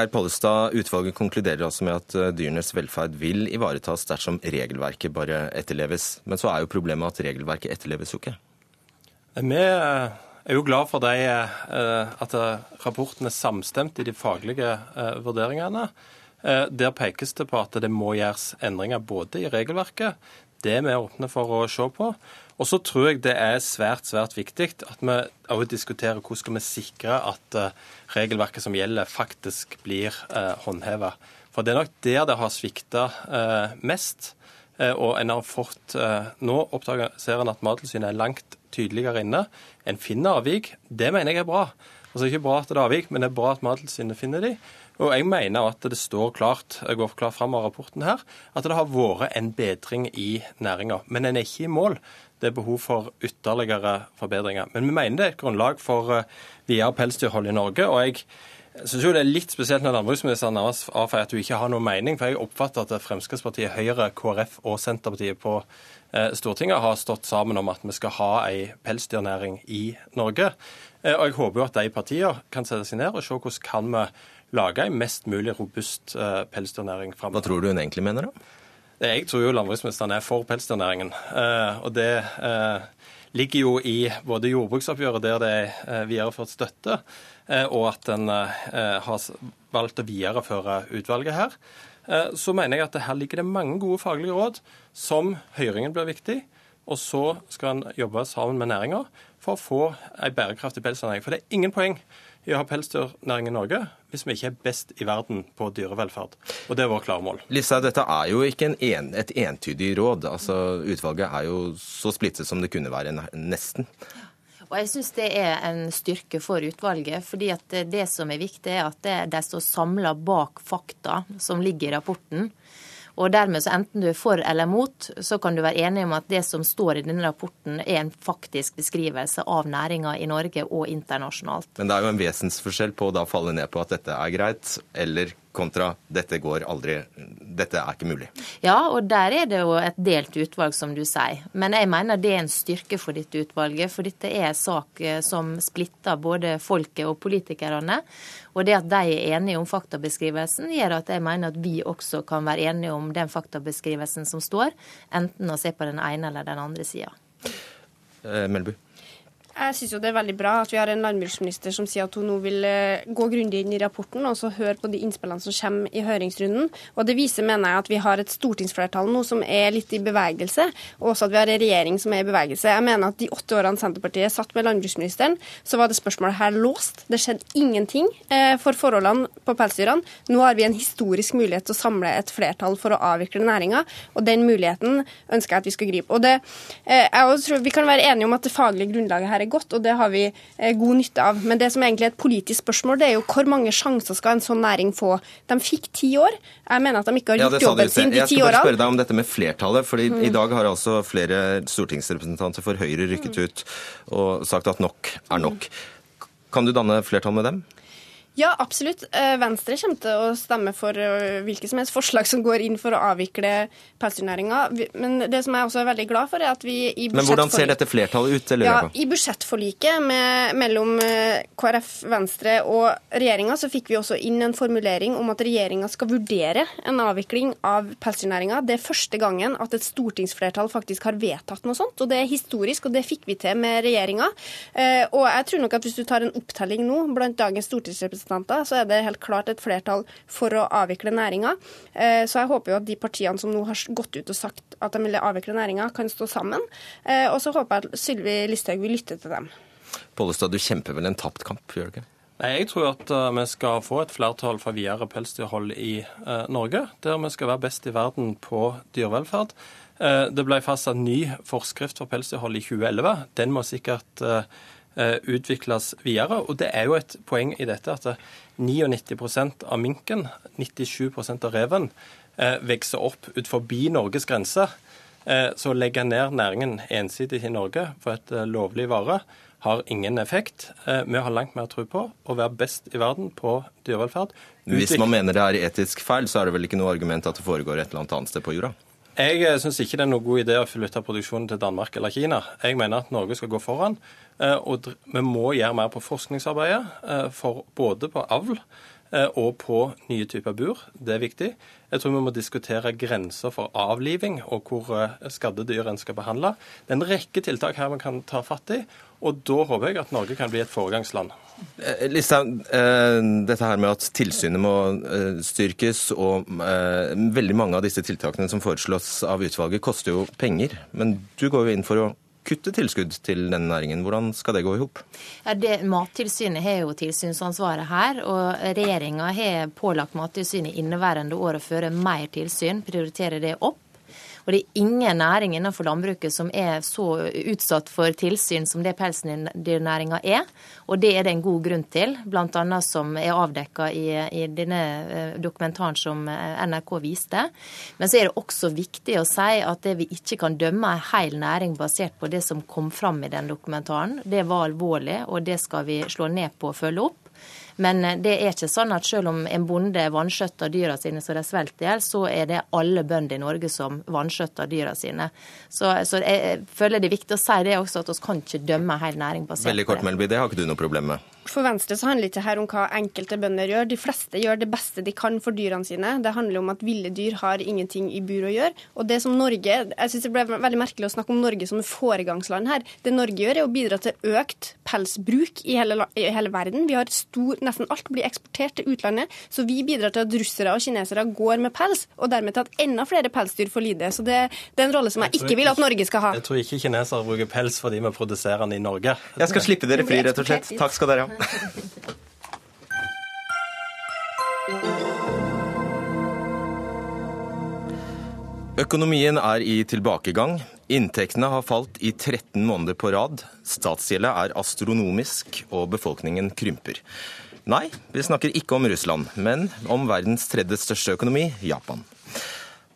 Pollestad, utvalget konkluderer altså med at eh, dyrenes velferd vil ivaretas dersom regelverket bare etterleves. Men så er jo problemet at regelverket etterleves jo ikke. Vi eh, er jo glad for de, eh, at rapporten er samstemt i de faglige vurderingene. Der pekes det på at det må gjøres endringer både i regelverket, det er vi åpne for å se på, og så tror jeg det er svært svært viktig at vi også diskuterer hvordan skal vi sikre at regelverket som gjelder, faktisk blir eh, håndheva. For det er nok der det har svikta mest. Uh, og en har fått Nå oppdager, ser en at Mattilsynet er langt tydeligere inne. En finner avvik. Det mener jeg er bra. Altså Ikke bra at det er avvik, men det er bra at Mattilsynet finner de. Og jeg mener at det står klart jeg går klart fram av rapporten her, at det har vært en bedring i næringa. Men en er ikke i mål det er behov for ytterligere forbedringer. Men vi mener det er et grunnlag for eh, videre pelsdyrhold i Norge. og jeg synes jo det er litt spesielt når landbruksministeren avfeier at du ikke har noen mening. For jeg oppfatter at Fremskrittspartiet, Høyre, KrF og Senterpartiet på eh, Stortinget har stått sammen om at vi skal ha ei pelsdyrnæring i Norge. Eh, og jeg håper jo at de partiene kan sette seg ned og se hvordan kan vi lage en mest mulig robust pelsdyrnæring framover. Hva tror du hun egentlig mener, da? Jeg tror jo landbruksministeren er for pelsdyrnæringen. Eh, og det eh, ligger jo i både jordbruksoppgjøret, der det er eh, videreført støtte, og at en har valgt å videreføre utvalget her. Så mener jeg at her ligger det mange gode faglige råd som høringen blir viktig. Og så skal en jobbe sammen med næringa for å få en bærekraftig pelsdyrnæring. For det er ingen poeng i å ha pelsdyrnæring i Norge hvis vi ikke er best i verden på dyrevelferd. Og det er vårt klare mål. Lisa, dette er jo ikke en, et entydig råd. Altså, Utvalget er jo så splittet som det kunne være, nesten. Og jeg syns det er en styrke for utvalget. fordi at det som er viktig, er at de står samla bak fakta som ligger i rapporten. Og dermed så enten du er for eller mot, så kan du være enig om at det som står i denne rapporten er en faktisk beskrivelse av næringa i Norge og internasjonalt. Men det er jo en vesensforskjell på å da falle ned på at dette er greit, eller kontra dette går aldri Dette er ikke mulig. Ja, og der er det jo et delt utvalg, som du sier. Men jeg mener det er en styrke for dette utvalget, for dette er en sak eh, som splitter både folket og politikerne. Og det at de er enige om faktabeskrivelsen, gjør at jeg mener at vi også kan være enige om den faktabeskrivelsen som står, enten å se på den ene eller den andre sida. Eh, Melbu. Jeg syns det er veldig bra at vi har en landbruksminister som sier at hun nå vil eh, gå grundig inn i rapporten og så høre på de innspillene som kommer i høringsrunden. Og Det viser, mener jeg, at vi har et stortingsflertall nå som er litt i bevegelse, og også at vi har en regjering som er i bevegelse. Jeg mener at de åtte årene Senterpartiet satt med landbruksministeren, så var det spørsmålet her låst. Det skjedde ingenting eh, for forholdene på pelsdyrene. Nå har vi en historisk mulighet til å samle et flertall for å avvikle næringa, og den muligheten ønsker jeg at vi skal gripe. Og det, eh, jeg tror Vi kan være enige om at det faglige grunnlaget her er godt, og det har vi eh, god nytte av. Men det som egentlig er et politisk spørsmål, det er jo hvor mange sjanser skal en sånn næring få? De fikk ti år. Jeg mener at de ikke har gjort ja, jobben sin de ti årene. Jeg skal bare spørre deg om dette med flertallet. for mm. I dag har altså flere stortingsrepresentanter for Høyre rykket ut og sagt at nok er nok. Kan du danne flertall med dem? Ja, absolutt. Eh, Venstre kommer til å stemme for eh, hvilke som helst forslag som går inn for å avvikle pelsdyrnæringa. Men det som jeg også er veldig glad for, er at vi i Men hvordan ser dette flertallet ut? Ja, I budsjettforliket med, mellom eh, KrF, Venstre og regjeringa så fikk vi også inn en formulering om at regjeringa skal vurdere en avvikling av pelsdyrnæringa. Det er første gangen at et stortingsflertall faktisk har vedtatt noe sånt. og Det er historisk, og det fikk vi til med regjeringa. Og jeg tror nok at hvis du tar en opptelling nå blant dagens stortingsrepresentanter representanter, så er det helt klart et flertall for å avvikle næringa. Eh, så jeg håper jo at de partiene som nå har gått ut og sagt at de vil avvikle næringa, kan stå sammen. Eh, og så håper jeg at Sylvi Listhaug vil lytte til dem. Pollestad, du kjemper vel en tapt kamp, gjør du ikke? Nei, Jeg tror at uh, vi skal få et flertall for videre pelsdyrhold i uh, Norge, der vi skal være best i verden på dyrevelferd. Uh, det ble fastsatt ny forskrift for pelsdyrhold i 2011. Den må sikkert utvikles videre. Og det er jo et poeng i dette at 99% av minken, 97% av reven, vokser opp ut forbi Norges grenser. Så å legge ned næringen ensidig i Norge for et lovlig vare har ingen effekt. Eh, vi har langt mer tro på å være best i verden på dyrevelferd. Hvis man mener det er etisk feil, så er det vel ikke noe argument at det foregår et eller annet sted på jorda? Jeg eh, syns ikke det er noe god idé å flytte produksjonen til Danmark eller Kina. Jeg mener at Norge skal gå foran. Eh, og vi må gjøre mer på forskningsarbeidet, for både på avl og på nye typer bur. Det er viktig. Jeg tror vi må diskutere grenser for avliving og hvor skadde dyr en skal behandle. Det er en rekke tiltak her vi kan ta fatt i. Og da håper jeg at Norge kan bli et foregangsland. Eh, Listhaug, eh, dette her med at tilsynet må eh, styrkes, og veldig mange av disse tiltakene som foreslås av utvalget, koster jo penger. Men du går jo inn for å kutte tilskudd til denne næringen. Hvordan skal det gå i hop? Ja, Mattilsynet har jo tilsynsansvaret her, og regjeringa har pålagt Mattilsynet inneværende år å føre mer tilsyn, prioritere det opp. Og det er ingen næring innenfor landbruket som er så utsatt for tilsyn som det pelsdyrnæringa er. Og det er det en god grunn til, bl.a. som er avdekka i, i, denne eh, dokumentaren som eh, NRK viste. Men så er det også viktig å si at det vi ikke kan dømme en hel næring basert på det som kom fram i den dokumentaren. Det var alvorlig, og det skal vi slå ned på og følge opp. Men eh, det er ikke sånn at selv om en bonde vanskjøtter dyra sine så de svelter i hjel, så er det alle bønder i Norge som vanskjøtter dyra sine. Så, så, jeg føler det er viktig å si det også, at vi kan ikke dømme hele hel næring basert Veldig kort, Melby, det har ikke du noe problem med? For Venstre så handler det ikke her om hva enkelte bønder gjør. De fleste gjør det beste de kan for dyrene sine. Det handler om at ville dyr har ingenting i bur å gjøre. Og det som Norge, Jeg syns det ble veldig merkelig å snakke om Norge som foregangsland her. Det Norge gjør, er å bidra til økt pelsbruk i hele, i hele verden. Vi har stor, Nesten alt blir eksportert til utlandet. Så vi bidrar til at russere og kinesere går med pels, og dermed til at enda flere pelsdyr får lide. Så det, det er en rolle som jeg, jeg ikke vil at Norge skal ha. Jeg tror ikke kinesere bruker pels fordi vi produserer den i Norge. Jeg skal slippe dere fri, rett og slett. Takk skal dere ha. Økonomien er i tilbakegang. Inntektene har falt i 13 måneder på rad. Statsgjelda er astronomisk, og befolkningen krymper. Nei, vi snakker ikke om Russland, men om verdens tredje største økonomi, Japan.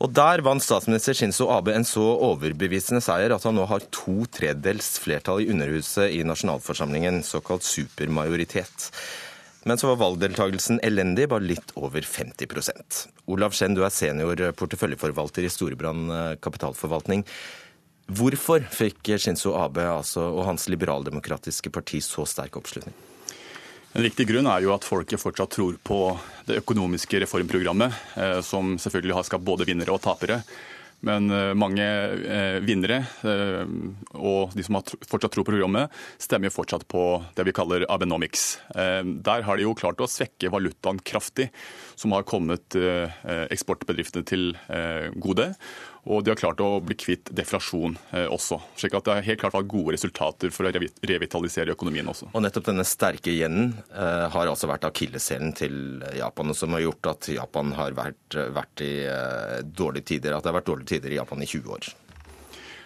Og Der vant statsminister Shinzo Abe en så overbevisende seier at han nå har to tredels flertall i Underhuset i nasjonalforsamlingen, såkalt supermajoritet. Men så var valgdeltakelsen elendig, bare litt over 50% Olav Skjenn, du er senior porteføljeforvalter i Storebrand eh, kapitalforvaltning. Hvorfor fikk Shinzo Abe altså, og hans liberaldemokratiske parti så sterk oppslutning? En viktig grunn er jo at folket fortsatt tror på det økonomiske reformprogrammet, eh, som selvfølgelig har skapt både vinnere og tapere. Men eh, mange eh, vinnere og de som fortsatt tror på programmet, stemmer fortsatt på det vi kaller Abenomics. Der har de jo klart å svekke valutaen kraftig, som har kommet eksportbedriftene til gode. Og de har klart å bli kvitt deflasjon eh, også. slik at det har helt klart vært gode resultater for å revitalisere økonomien også. Og nettopp denne sterke yenen eh, har altså vært akilleshælen til Japan, og som har gjort at Japan har vært, vært i eh, dårlige tider, at det har vært dårlige tider i Japan i 20 år.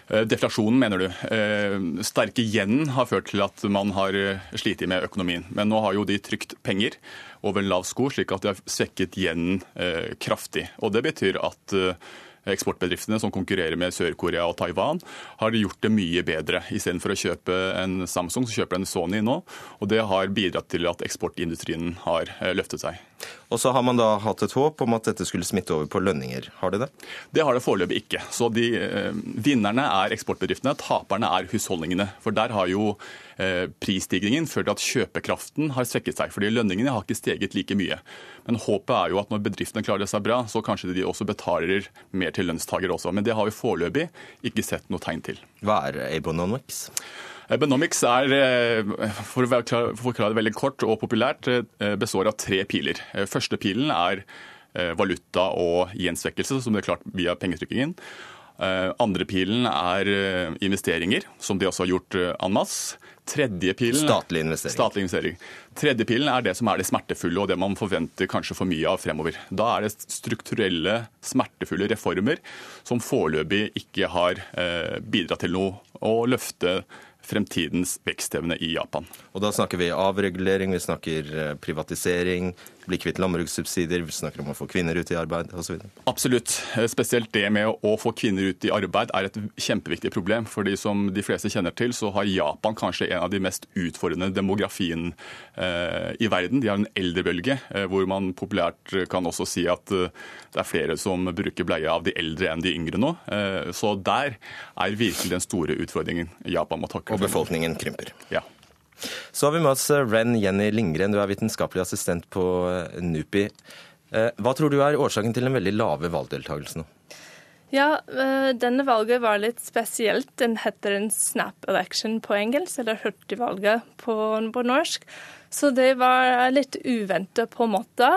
Deflasjonen, mener du. Sterke yenen har ført til at man har slitt med økonomien. Men nå har jo de trykt penger over en lav sko, slik at de har svekket yenen kraftig. Og Det betyr at eksportbedriftene som konkurrerer med Sør-Korea og Taiwan, har gjort det mye bedre. Istedenfor å kjøpe en Samsung, så kjøper de en Sony nå. Og det har bidratt til at eksportindustrien har eh, løftet seg. Og så har man da hatt et håp om at dette skulle smitte over på lønninger. Har de det? Det har det foreløpig ikke. Så de, eh, Vinnerne er eksportbedriftene, taperne er husholdningene. For der har jo eh, prisstigningen ført til at kjøpekraften har svekket seg. fordi lønningene har ikke steget like mye. Men håpet er jo at når bedriftene klarer seg bra, så kanskje de også betaler mer til lønnstagere også. Men det har vi foreløpig ikke sett noe tegn til. Hva er Abonomics? Abonomics er, eh, for å forklare det veldig kort og populært, eh, består av tre piler. Eh, første pilen er valuta og gjensvekkelse, som det er klart via pengetrykkingen. Andre pilen er investeringer, som de også har gjort en masse. Tredje pilen, Statlig investering. Statlig investering. Tredje pilen er det som er det smertefulle og det man forventer kanskje for mye av fremover. Da er det strukturelle, smertefulle reformer som foreløpig ikke har eh, bidratt til noe å løfte fremtidens vekstevne i Japan. Og da snakker vi avregulering, vi snakker eh, privatisering, bli kvitt landbrukssubsidier, vi snakker om å få kvinner ut i arbeid osv. Absolutt. Eh, Spesielt det med å få kvinner ut i arbeid er et kjempeviktig problem. fordi som de fleste kjenner til, så har Japan kanskje en av de mest utfordrende demografien eh, i verden. De har en eldrebølge, eh, hvor man populært kan også si at det er flere som bruker bleie av de eldre enn de yngre nå. Så der er virkelig den store utfordringen Japan må takle. Og befolkningen krymper. Ja. Så har vi med oss eh, Ren Jenny Lindgren, du er vitenskapelig assistent på eh, NUPI. Eh, Hva tror du er årsaken til den veldig lave valgdeltakelsen nå? Ja, denne valget var litt spesielt. Den heter en snap election på engelsk, eller hurtigvalget på, på norsk. Så det var litt uventet på en måte.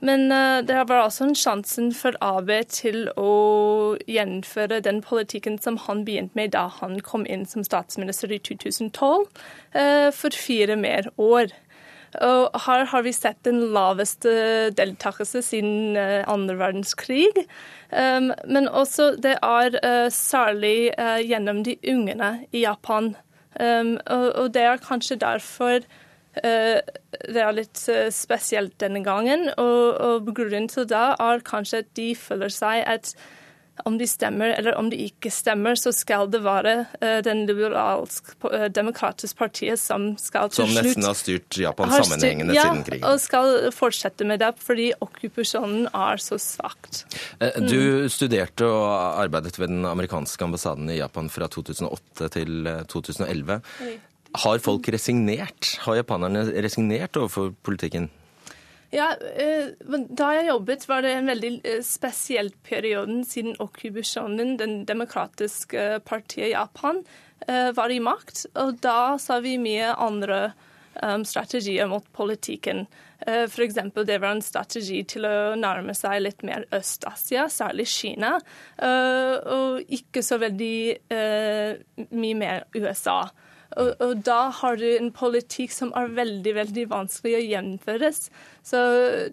Men eh, det var også en sjansen for AB til å gjennomføre den politikken som han begynte med da han kom inn som statsminister i 2012, eh, for fire mer år. Og her har vi sett den laveste deltakelse siden eh, andre verdenskrig. Um, men også det er særlig gjennom de ungene i Japan. Um, og, det er kanskje derfor det er litt eh, spesielt denne gangen. Og, og grunnen til det er kanskje at de føler seg at om de stemmer eller om de ikke stemmer, så skal det være uh, den liberalsk eh, demokratiske partiet som skal til slutt Som nesten har styrt Japan har styrt- sammenhengende ja, siden krigen. og skal fortsette med det fordi okkupasjonen er så svakt. Mm. Du studerte og arbeidet ved den amerikanske ambassaden i Japan fra 2008 til eh, 2011. Har folk resignert? Har japanerne resignert overfor politikken? Ja, eh, Da jeg jobbet, var det en veldig eh, spesiell periode siden okkupasjonen. Den demokratiske eh, partiet Japan var i makt, og da sa vi mye andre strategier mot politikken. For eksempel det var en strategi til å nærme seg litt mer Øst-Asia, særlig Kina, og ikke så veldig mye mer USA. Og, og da har du en politikk som er veldig veldig vanskelig å gjennomføres. Så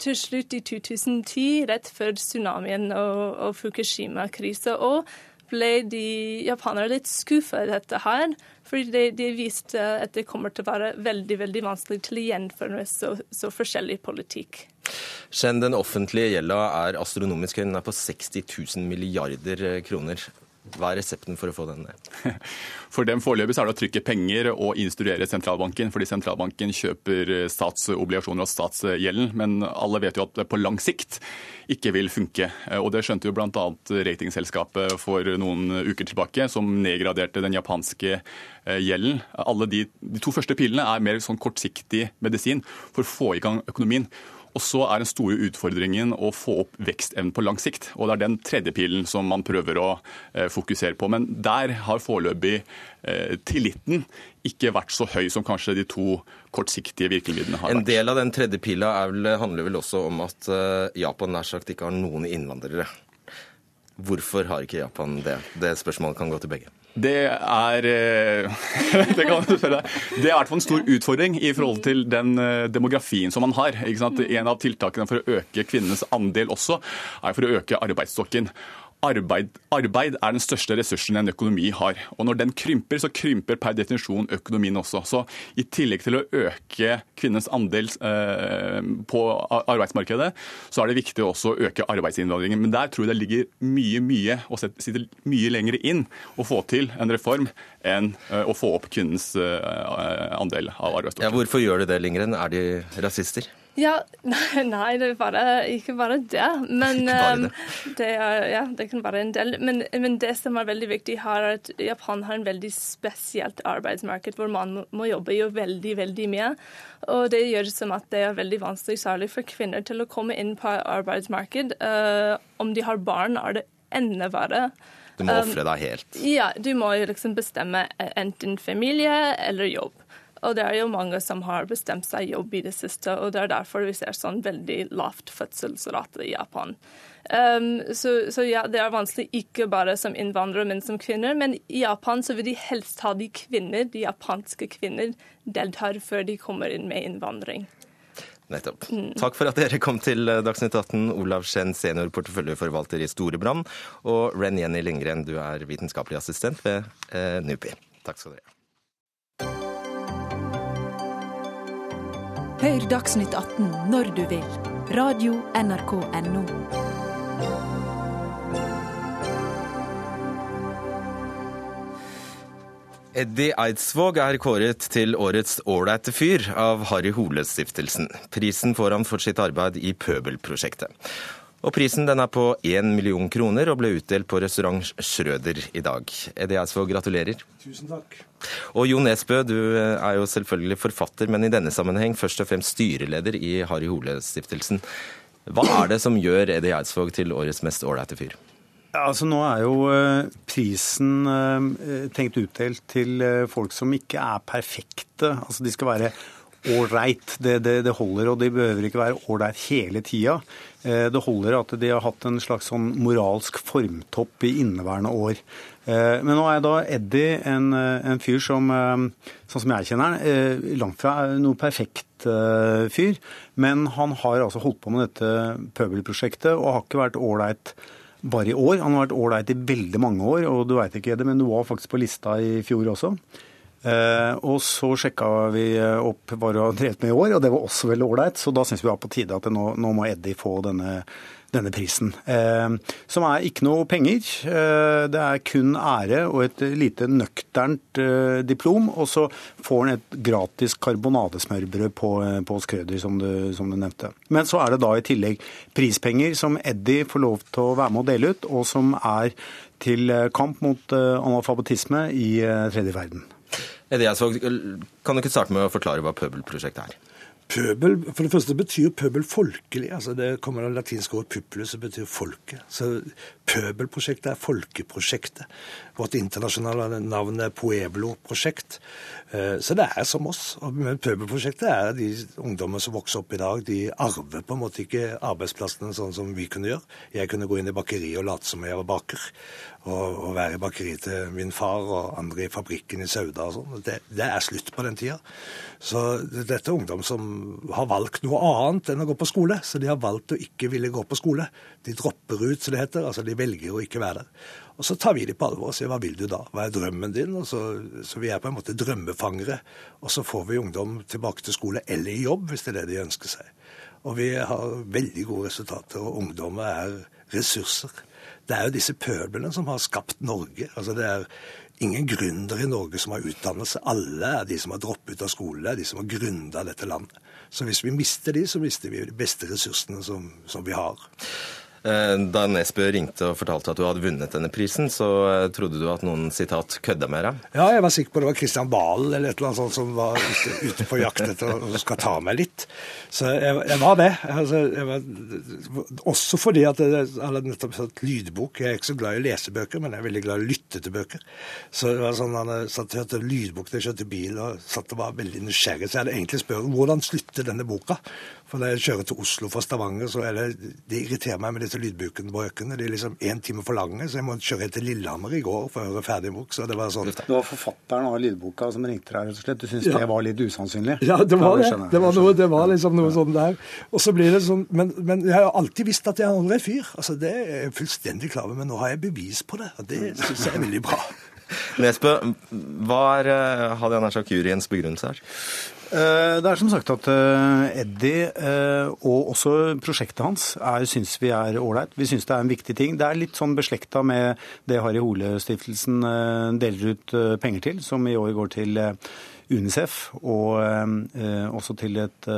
til slutt i 2010, rett før tsunamien og, og Fukushima-krisa, òg, ble de japanere litt skuffa i dette her. Fordi de, de viste at det kommer til å være veldig veldig vanskelig til å gjennomføre så, så forskjellig politikk. Skjenn, den offentlige gjelda er astronomisk høy. Den er på 60 000 milliarder kroner. Hva er resepten for å få den ned? For dem foreløpig er det å trykke penger og instruere sentralbanken, fordi sentralbanken kjøper eh, statsobligasjoner og statsgjelden. Men alle vet jo at det på lang sikt ikke vil funke. Eh, Og det skjønte jo bl.a. ratingselskapet for noen uker tilbake, som nedgraderte den japanske eh, gjelden. Alle de, de to første pilene er mer sånn kortsiktig medisin for å få i gang økonomien. Og så er den store utfordringen å få opp vekstevnen på lang sikt. Og det er den tredje pilen som man prøver å eh, fokusere på. Men der har foreløpig eh, tilliten ikke vært så høy som kanskje de to kortsiktige virkemidlene har vært. En del av den tredje pila er vel, handler vel også om at eh, Japan nær sagt ikke har noen innvandrere. Hvorfor har ikke Japan det? Det spørsmålet kan gå til begge. Det er eh, det, kan du spørre deg. det er i hvert fall en stor utfordring i forhold til den eh, demografien som man har. Ikke sant? En av tiltakene for å øke kvinnenes andel også, er for å øke arbeidsstokken. Arbeid, arbeid er den største ressursen en økonomi har. Og når den krymper, så krymper per definisjon økonomien også. Så i tillegg til å øke kvinnens andel eh, på arbeidsmarkedet, så er det viktig også å øke arbeidsinnvandringen. Men der tror jeg det ligger mye, mye å sitte mye lenger inn å få til en reform enn eh, å få opp kvinnens eh, andel av arbeidsstokken. Ja, hvorfor gjør de det, Lindgren? Er de rasister? Ja, nei, nei, det er bare, ikke bare det. Men bare um, det. det, er, ja, det kan være en del. Men, men det som er veldig viktig her, er at Japan har en veldig spesielt arbeidsmarked, hvor man må, jobbe jo veldig, veldig mye. Og det gjør som at det er veldig vanskelig, særlig for kvinner, til å komme inn på arbeidsmarked. Uh, om de har barn, er det enda verre. Du må Um, ofre deg helt. Ja, du må liksom bestemme enten familie eller jobb. Og det er jo mange som har bestemt seg jobb i det siste, og det er derfor vi ser sånn veldig lavt fødselsrate i Japan. Um, så, så, ja, det er vanskelig ikke bare som innvandrere, men som kvinner. Men i Japan så vil de helst ha de kvinner, de japanske kvinner deltar før de kommer inn med innvandring. Nettopp. Mm. Takk for at dere kom til eh, Dagsnytt 18, Olav Skjenn, senior porteføljeforvalter i Storebrand, og Ren Jenny Lindgren, du er vitenskapelig assistent ved eh, NUPI. Takk skal dere ha. Hør Dagsnytt 18 når du vil. Radio NRK Radio.nrk.no. Eddie Eidsvåg er kåret til årets ålreite fyr av Harry Hole-stiftelsen. Prisen får han for sitt arbeid i Pøbelprosjektet. Og Prisen den er på 1 million kroner og ble utdelt på restaurant Schrøder i dag. Eddie Eidsvåg, gratulerer. Tusen takk. Og Jo Nesbø, du er jo selvfølgelig forfatter, men i denne sammenheng først og fremst styreleder i Harry Hole-stiftelsen. Hva er det som gjør Eddie Eidsvåg til årets mest ålreite fyr? Altså Nå er jo eh, prisen eh, tenkt utdelt til eh, folk som ikke er perfekte. Altså De skal være ålreit. Det, det, det, holder, og de behøver ikke være ålreit hele tida. Det holder at de har hatt en slags sånn moralsk formtopp i inneværende år. Men nå er da Eddie en, en fyr som, sånn som jeg kjenner han, langt fra noe perfekt fyr. Men han har altså holdt på med dette pøbelprosjektet og har ikke vært ålreit bare i år. Han har vært ålreit i veldig mange år, og du veit ikke Eddie, men du var faktisk på lista i fjor også. Eh, og så sjekka vi opp hva du har drevet med i år, og det var også veldig ålreit. Så da syns vi det var på tide at nå, nå, må Eddie få denne denne prisen. Eh, som er ikke noe penger. Eh, det er kun ære og et lite nøkternt eh, diplom. Og så får han et gratis karbonadesmørbrød på, på Skrøder, som du, som du, nevnte. Men så er det da i tillegg prispenger som Eddie får lov til å være med å dele ut, og som er til kamp mot analfabetisme i tredje verden. Altså, kan du ikke starte med å forklare hva Pøbelprosjektet er? Pøbel, for det første betyr pøbel folkelig. altså Det kommer av latinske ord 'pupulus', som betyr folket. Så Pøbelprosjektet er folkeprosjektet. Vårt internasjonale navn er Pueblo-prosjekt. Eh, så det er som oss. Og Pøbelprosjektet er de ungdommer som vokser opp i dag. De arver på en måte ikke arbeidsplassene sånn som vi kunne gjøre. Jeg kunne gå inn i bakeriet og late som jeg var baker og, og være i bakeriet til min far og andre i fabrikken i Sauda og sånn. Det, det, er slutt på den tida. Så dette er ungdom som har valgt noe annet enn å gå på skole. Så de har valgt å ikke ville gå på skole. De dropper ut, som det heter. Altså de velger å ikke være der. Og så tar vi dem på alvor og sier hva vil du da? Hva er drømmen din? Og så, så vi er på en måte drømmefangere. Og så får vi ungdom tilbake til skole eller i jobb, hvis det er det de ønsker seg. Og vi har veldig gode resultater, og ungdommer er ressurser. Det er jo disse pøbelene som har skapt Norge. Altså det er ingen gründere i Norge som har utdannelse. Alle er de som har droppet ut av skole, er de som har gründa dette landet. Så hvis vi mister de, så mister vi de beste ressursene som, som vi har. Eh, da Nesbø ringte og fortalte at du hadde vunnet denne prisen, så eh, trodde du at noen sitat kødda med deg? Ja, jeg var sikker på det var Kristian Valen eller et eller annet sånt som var ute, på jakt etter å skal ta meg litt. Så jeg, jeg var det. Altså, jeg var, også fordi at jeg hadde nettopp satt lydbok. Jeg er ikke så glad i å lese bøker, men jeg er veldig glad i å lytte til bøker. Så det var sånn han satt og hørte lydbok da jeg kjørte bil og satt og var veldig nysgjerrig. Så jeg hadde egentlig spurt hvordan slutter denne boka? For når jeg kjører til Oslo fra Stavanger, så er det, det irriterer meg med disse lydbøkene. De er liksom én time for lange, så jeg må kjøre helt til Lillehammer i går for å høre ferdig bok. Så det var sånn. Det var forfatteren av lydboka som ringte deg, rett og slett. Du syntes ja. det var litt usannsynlig? Ja, det var det. Det var, noe, det var liksom noe sånn der. Og så blir det sånn, men, men, jeg har alltid visst at jeg er en fyr. Altså, Det er jeg fullstendig klar over, men nå har jeg bevis på det. Og det syns jeg er veldig bra. Nesbø, hva er uh, Hadia Najak juryens begrunnelse her? Eh, det er som sagt at eh, Eddie eh, og også prosjektet hans syns vi er ålreit. Vi syns det er en viktig ting. Det er litt sånn beslekta med det Harry Hole-stiftelsen deler ut penger til, som i år går til UNICEF og også til et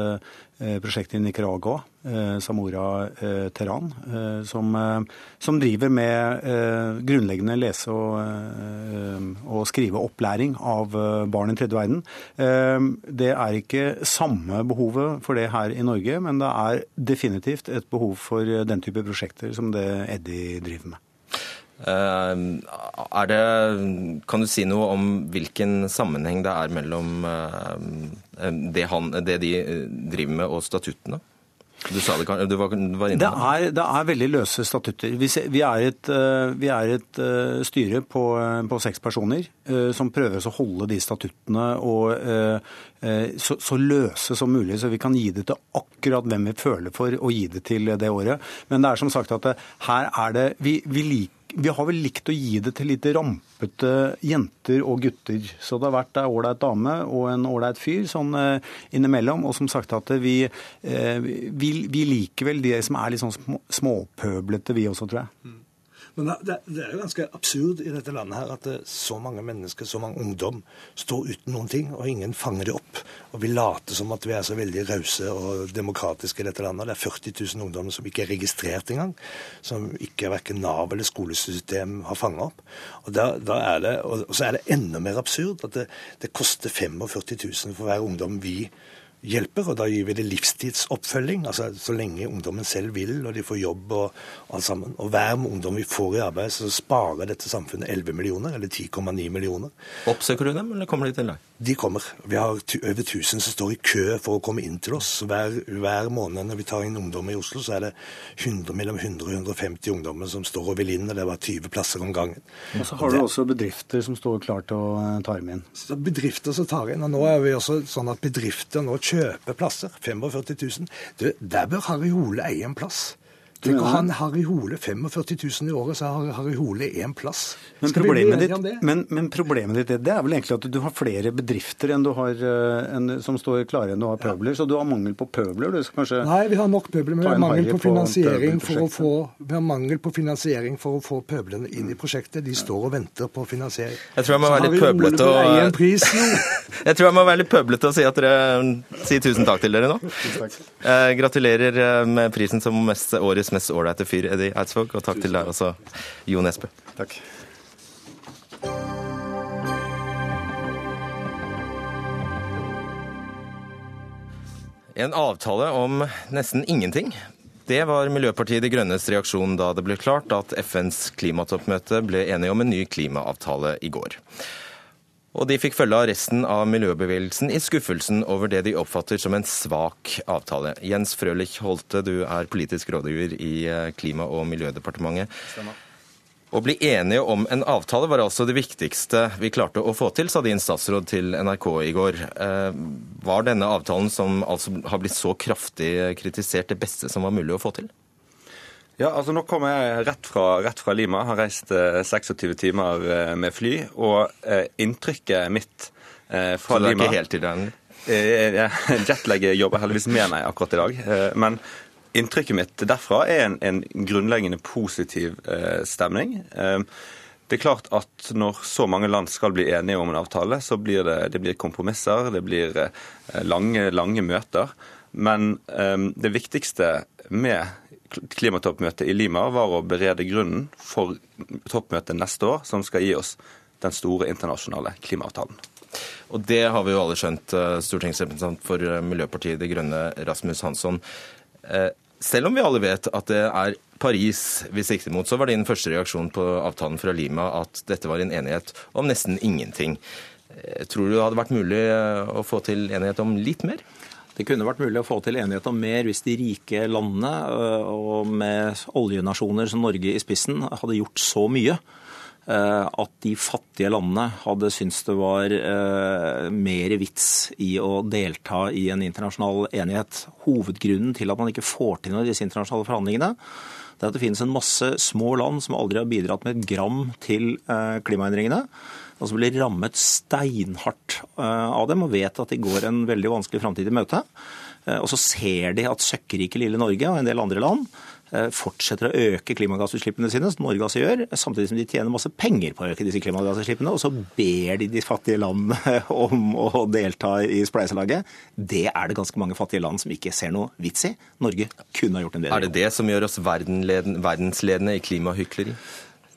prosjekt i Nicaragua Eh, Samora eh, Teran, eh, som, som, driver med grunnleggende lese- og, og skriveopplæring av barn i tredje verden. Det er ikke samme behovet for det her i Norge, men det er definitivt et behov for den type prosjekter som det Eddie driver med. Er det, kan du si noe om hvilken sammenheng det er mellom det, han, det de driver med og statuttene? Du sa det, du var, du var det er, det er veldig løse statutter. Vi, vi, er et, vi er et styre på, på, seks personer som prøver å holde de statuttene og, så, så, løse som mulig, så vi kan gi det til akkurat hvem vi føler for å gi det til det året. Men det er som sagt at her er det Vi, vi liker vi har vel likt å gi det til litt rampete jenter og gutter. Så det har vært ei ålreit dame og en ålreit fyr sånn eh, innimellom. Og som sagt at vi, eh, vi, vi liker vel de som er litt sånn småpøblete, vi også, tror jeg. Men det, er jo ganske absurd i dette landet her at så mange mennesker, så mange ungdom, står uten noen ting, og ingen fanger det opp. Og vi later som at vi er så veldig rause og demokratiske i dette landet. Det er 40 000 ungdommer som ikke er registrert engang. Som ikke verken Nav eller skolesystem har fanga opp. Og, da, da er det, og så er det enda mer absurd at det, det koster 45 000 for hver ungdom vi hjelper, og da gir vi det livstidsoppfølging, altså så lenge ungdommen selv vil og de får jobb og alt sammen. Og hver ungdom vi får i arbeid, så sparer dette samfunnet 11 millioner, eller 10,9 millioner. Oppsøker du dem, eller kommer de til deg? De kommer. Vi har over 1000 som står i kø for å komme inn til oss. Hver, hver måned når vi tar inn ungdommer i Oslo, så er det 100, mellom 100 og 150 ungdommer som står og vil inn, og det er bare 20 plasser om gangen. Og så har du også bedrifter som står klar til å eh, ta dem inn. Så bedrifter som tar inn. Og nå er vi også sånn at bedrifter nå kjøper plasser. 45 000. Du, der bør Harry Hole eie en plass. Tenk å ha en Harry Hole 45 000 i året, så har Harry Hole én plass. Men problemet, ditt, men, men problemet, ditt, det er vel egentlig at du har flere bedrifter enn du har, eh, en, som står klare enn du har pøbler. Så du har mangel på pøbler? Du skal kanskje Nei, vi har nok pøbler, men vi har mangel på finansiering for å få vi har mangel på finansiering for å få pøblene inn i prosjektet. De står og venter på finansiering. Jeg tror jeg må være litt pøblete og Jeg tror jeg må være litt pøblete og si at dere sier tusen takk til dere nå. Eh, gratulerer eh, med prisen som mest årets Norges mest ålreite fyr, Eddie Eidsvåg. Og takk til deg også, Jo Nesbø. Takk. En avtale om nesten ingenting. Det var Miljøpartiet De Grønnes reaksjon da det ble klart at FNs klimatoppmøte ble enige om en ny klimaavtale i går. Og de fikk følge av resten av miljøbevegelsen i skuffelsen over det de oppfatter som en svak avtale. Jens Frølich Holte, du er politisk rådgiver i eh, Klima- og miljødepartementet. Stemmer. Å bli enige om en avtale var altså det viktigste vi klarte å få til, sa din statsråd til NRK i går. Eh, var denne avtalen, som altså har blitt så kraftig kritisert, det beste som var mulig å få til? Ja, altså Nå kommer jeg rett fra, rett fra Lima. Har reist eh, 26 timer eh, med fly. Og eh, inntrykket mitt eh, fra Lima Så du er ikke helt i den? Eh, Jetlag jobber heldigvis med meg akkurat i dag. Eh, men inntrykket mitt derfra er en, en grunnleggende positiv eh, stemning. Det er klart at når så mange land skal bli enige om en avtale, så blir det, det blir kompromisser, det blir lange, lange møter. Men det viktigste med klimatoppmøtet i Lima var å berede grunnen for toppmøtet neste år, som skal gi oss den store internasjonale klimaavtalen. Og det har vi jo alle skjønt, eh, stortingsrepresentant for eh, Miljøpartiet De Grønne, Rasmus Hansson. Eh, selv om vi alle vet at det er Paris vi sikter mot, så var din første reaksjon på avtalen fra Lima at dette var en enighet om nesten ingenting. Tror du det hadde vært mulig å få til enighet om litt mer? Det kunne vært mulig å få til enighet om mer hvis de rike landene, øh, og med oljenasjoner som Norge i spissen, hadde gjort så mye øh, at de fattige landene hadde syntes det var øh, mer vits i å delta i en internasjonal enighet. Hovedgrunnen til at man ikke får til noe i disse internasjonale forhandlingene, det er at det finnes en masse små land som aldri har bidratt med et gram til klimaendringene og som blir rammet steinhardt eh, av dem og vet at de går en veldig vanskelig framtid i møte. Eh, og så ser de at søkkrike lille Norge og en del andre land eh, fortsetter å øke klimagassutslippene sine, som Norge også gjør, samtidig som de tjener masse penger på å øke disse klimagassutslippene. Og så ber de de fattige landene om å delta i spleiselaget. Det er det ganske mange fattige land som ikke ser noe vits i. Norge kunne ha gjort en del. Er det det som gjør oss verdensledende i klimahykleri?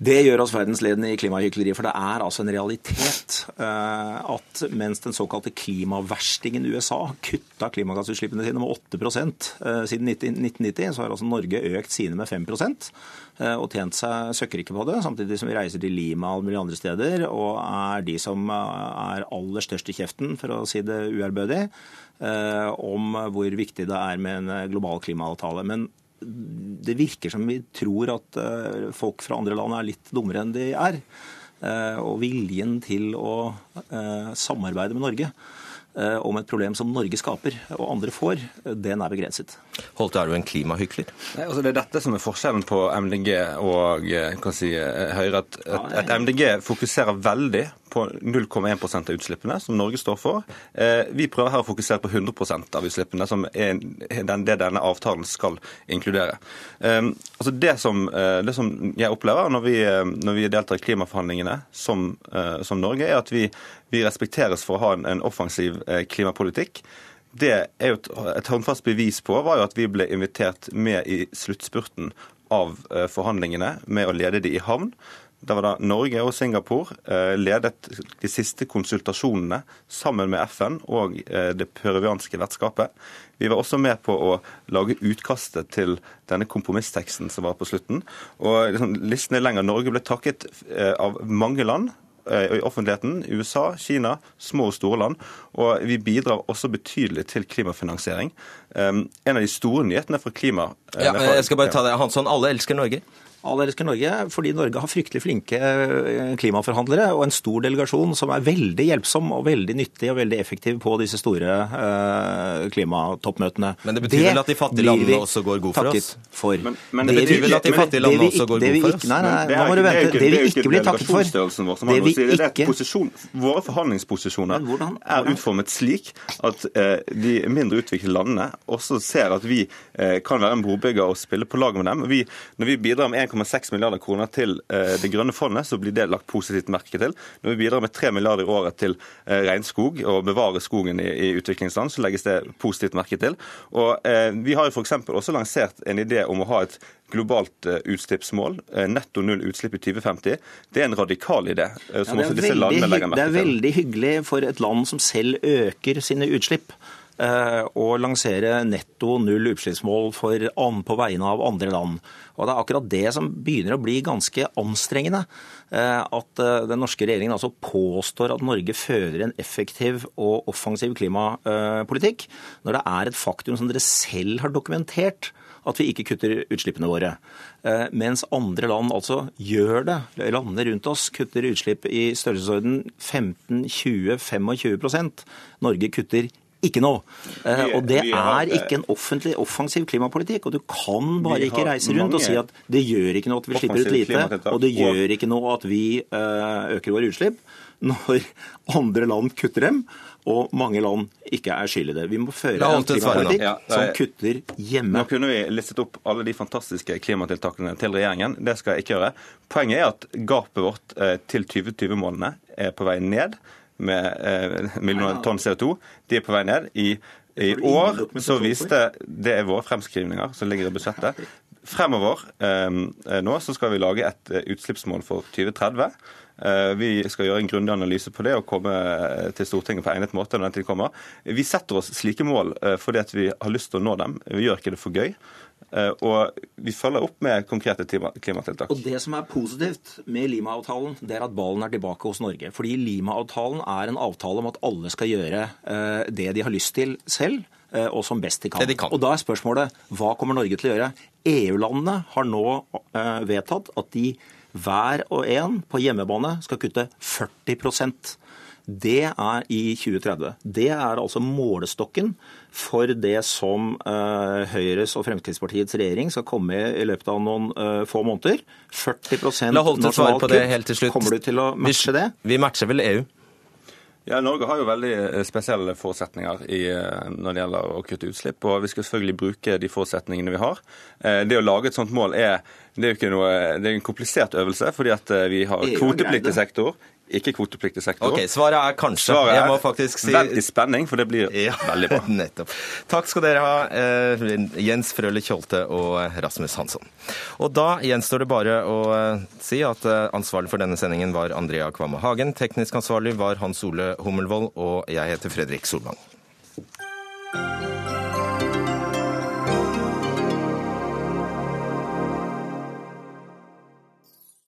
Det gjør oss verdensledende i klimahykleri, for det er altså en realitet eh, at mens den såkalte klimaverstingen USA kutta klimagassutslippene sine med 8 eh, siden 1990, så har altså Norge økt sine med 5 eh, og tjent seg søkkrike på det, samtidig som vi reiser til Lima og mulige andre steder og er de som er aller størst i kjeften, for å si det uærbødig, om hvor viktig det er med en global klimaavtale. Men det virker som vi tror at eh, folk fra andre land er litt dummere enn de er. Eh, og viljen til å eh, samarbeide med Norge om et problem som Norge skaper og andre får, den er begrenset. Holte, er du en klimahykler? Nei, altså Det er dette som er forskjellen på MDG og kan si, Høyre. At, at, at MDG fokuserer veldig på 0,1% av utslippene, som Norge står for. Eh, vi prøver her å fokusere på 100% av utslippene, som er det denne avtalen skal inkludere. Eh, altså det, som, eh, det som jeg opplever når vi, når vi deltar i klimaforhandlingene som, som, Norge, er at vi, vi, respekteres for å ha en, en offensiv klimapolitikk. Det er jo et, et håndfast bevis på var jo at vi ble invitert med i sluttspurten av forhandlingene med å lede de i havn. Da var da Norge og Singapore eh, ledet de siste konsultasjonene sammen med FN og eh, det peruvianske vertskapet. Vi var også med på å lage utkastet til denne kompromissteksten som var på slutten. Og liksom, Listen er lenger. Norge ble takket eh, av mange land i offentligheten. USA, Kina, små og store land. Og vi bidrar også betydelig til klimafinansiering. En av de store nyhetene fra klima... Ja, jeg skal bare ta det, Hansson, alle elsker Norge. Alle elsker Norge fordi Norge har fryktelig flinke eh, klimaforhandlere og en stor delegasjon som er veldig hjelpsom og veldig nyttig og veldig effektiv på disse store uh, klimatoppmøtene. Men det betyr det vel at de fattige landene også går god for oss? For. Men, men det, det betyr vel at de fattige landene også går god for oss? Nei, nei, nå må du vente. Det vi ikke blir takket for Det vi ikke posisjon, Våre forhandlingsposisjoner er utformet slik at eh, de mindre utviklede landene også ser at vi eh, kan være en brobygger og spille på lag med dem. Vi, når vi bidrar med 1,6 milliarder kroner til eh, Det grønne fondet, så blir det lagt positivt merke til. Når vi bidrar med 3 milliarder i året til eh, regnskog og bevare skogen i, i utviklingsland, så legges det positivt merke til. Og eh, Vi har jo f.eks. også lansert en idé om å ha et globalt utslippsmål, netto null utslipp i 2050. Det er en radikal idé. som ja, også disse landene legger merke til. Det er veldig hyggelig for et land som selv øker sine utslipp å lansere netto null utslippsmål på vegne av andre land. Og Det er akkurat det som begynner å bli ganske anstrengende. Eh, at eh, den norske regjeringen altså påstår at Norge fører en effektiv og offensiv klimapolitikk, når det er et faktum som dere selv har dokumentert at vi ikke kutter utslippene våre. Eh, mens andre land altså gjør det. Landene rundt oss kutter utslipp i størrelsesorden 15-20-25% Norge kutter ikke noe. Eh, og det er ikke en offentlig offensiv klimapolitikk. Og du kan bare ikke reise rundt og si at det gjør ikke noe at vi slipper ut lite, og det gjør ikke noe at vi eh, øker våre utslipp, når andre land kutter dem. Og mange land ikke er skyld i det. Vi må føre en klimapolitikk som kutter hjemme. Nå kunne vi listet opp alle de fantastiske klimatiltakene til regjeringen. Det skal jeg ikke gjøre. Poenget er at gapet vårt eh, til 2020-målene er på vei ned med eh, millioner tonn CO2. De er på vei ned. I, i år så viste Det er våre fremskrivninger som ligger i budsjettet. Fremover eh, nå så skal vi lage et eh, utslippsmål for 2030. Eh, vi skal gjøre en grundig analyse på det og komme til Stortinget på egnet måte når den tid kommer. Vi setter oss slike mål fordi vi har lyst til å nå dem. Vi gjør ikke det for gøy. Eh, og vi følger opp med konkrete klimatiltak. Og Det som er positivt med Lima-avtalen, det er at ballen er tilbake hos Norge. Fordi Lima-avtalen er en avtale om at alle skal gjøre eh, det de har lyst til selv, eh, og som best de kan. De kan. Og Da er spørsmålet hva kommer Norge til å gjøre? EU-landene har nå vedtatt at de hver og en på hjemmebane skal kutte 40 det er i 2030. Det er altså målestokken for det som uh, Høyres og Fremskrittspartiets regjering skal komme i løpet av noen uh, få måneder. 40 nasjonalt kutt. Kommer du til å matche det? Vi matcher vel EU. Ja, Norge har jo veldig eh, spesielle forutsetninger i, når det gjelder å kutte utslipp. og Vi skal selvfølgelig bruke de forutsetningene vi har. Det å lage et sånt mål er Det er jo ikke noe, det er en komplisert øvelse, fordi at eh, vi har EU kvotepliktig sektor, ikke kvotepliktig sektor. Ok, Svaret er kanskje. Svaret Jeg er må faktisk si Vent i spenning, for det blir veldig bra. Nettopp. Takk skal dere ha, eh, Jens Frøle Kjolte og Rasmus Hansson. Og da gjenstår det bare å eh, si at eh, ansvarlig for denne sendingen var Andrea Kvamme Hagen. Teknisk ansvarlig var Hans Ole Hummelvold, og jeg heter Fredrik Solvang.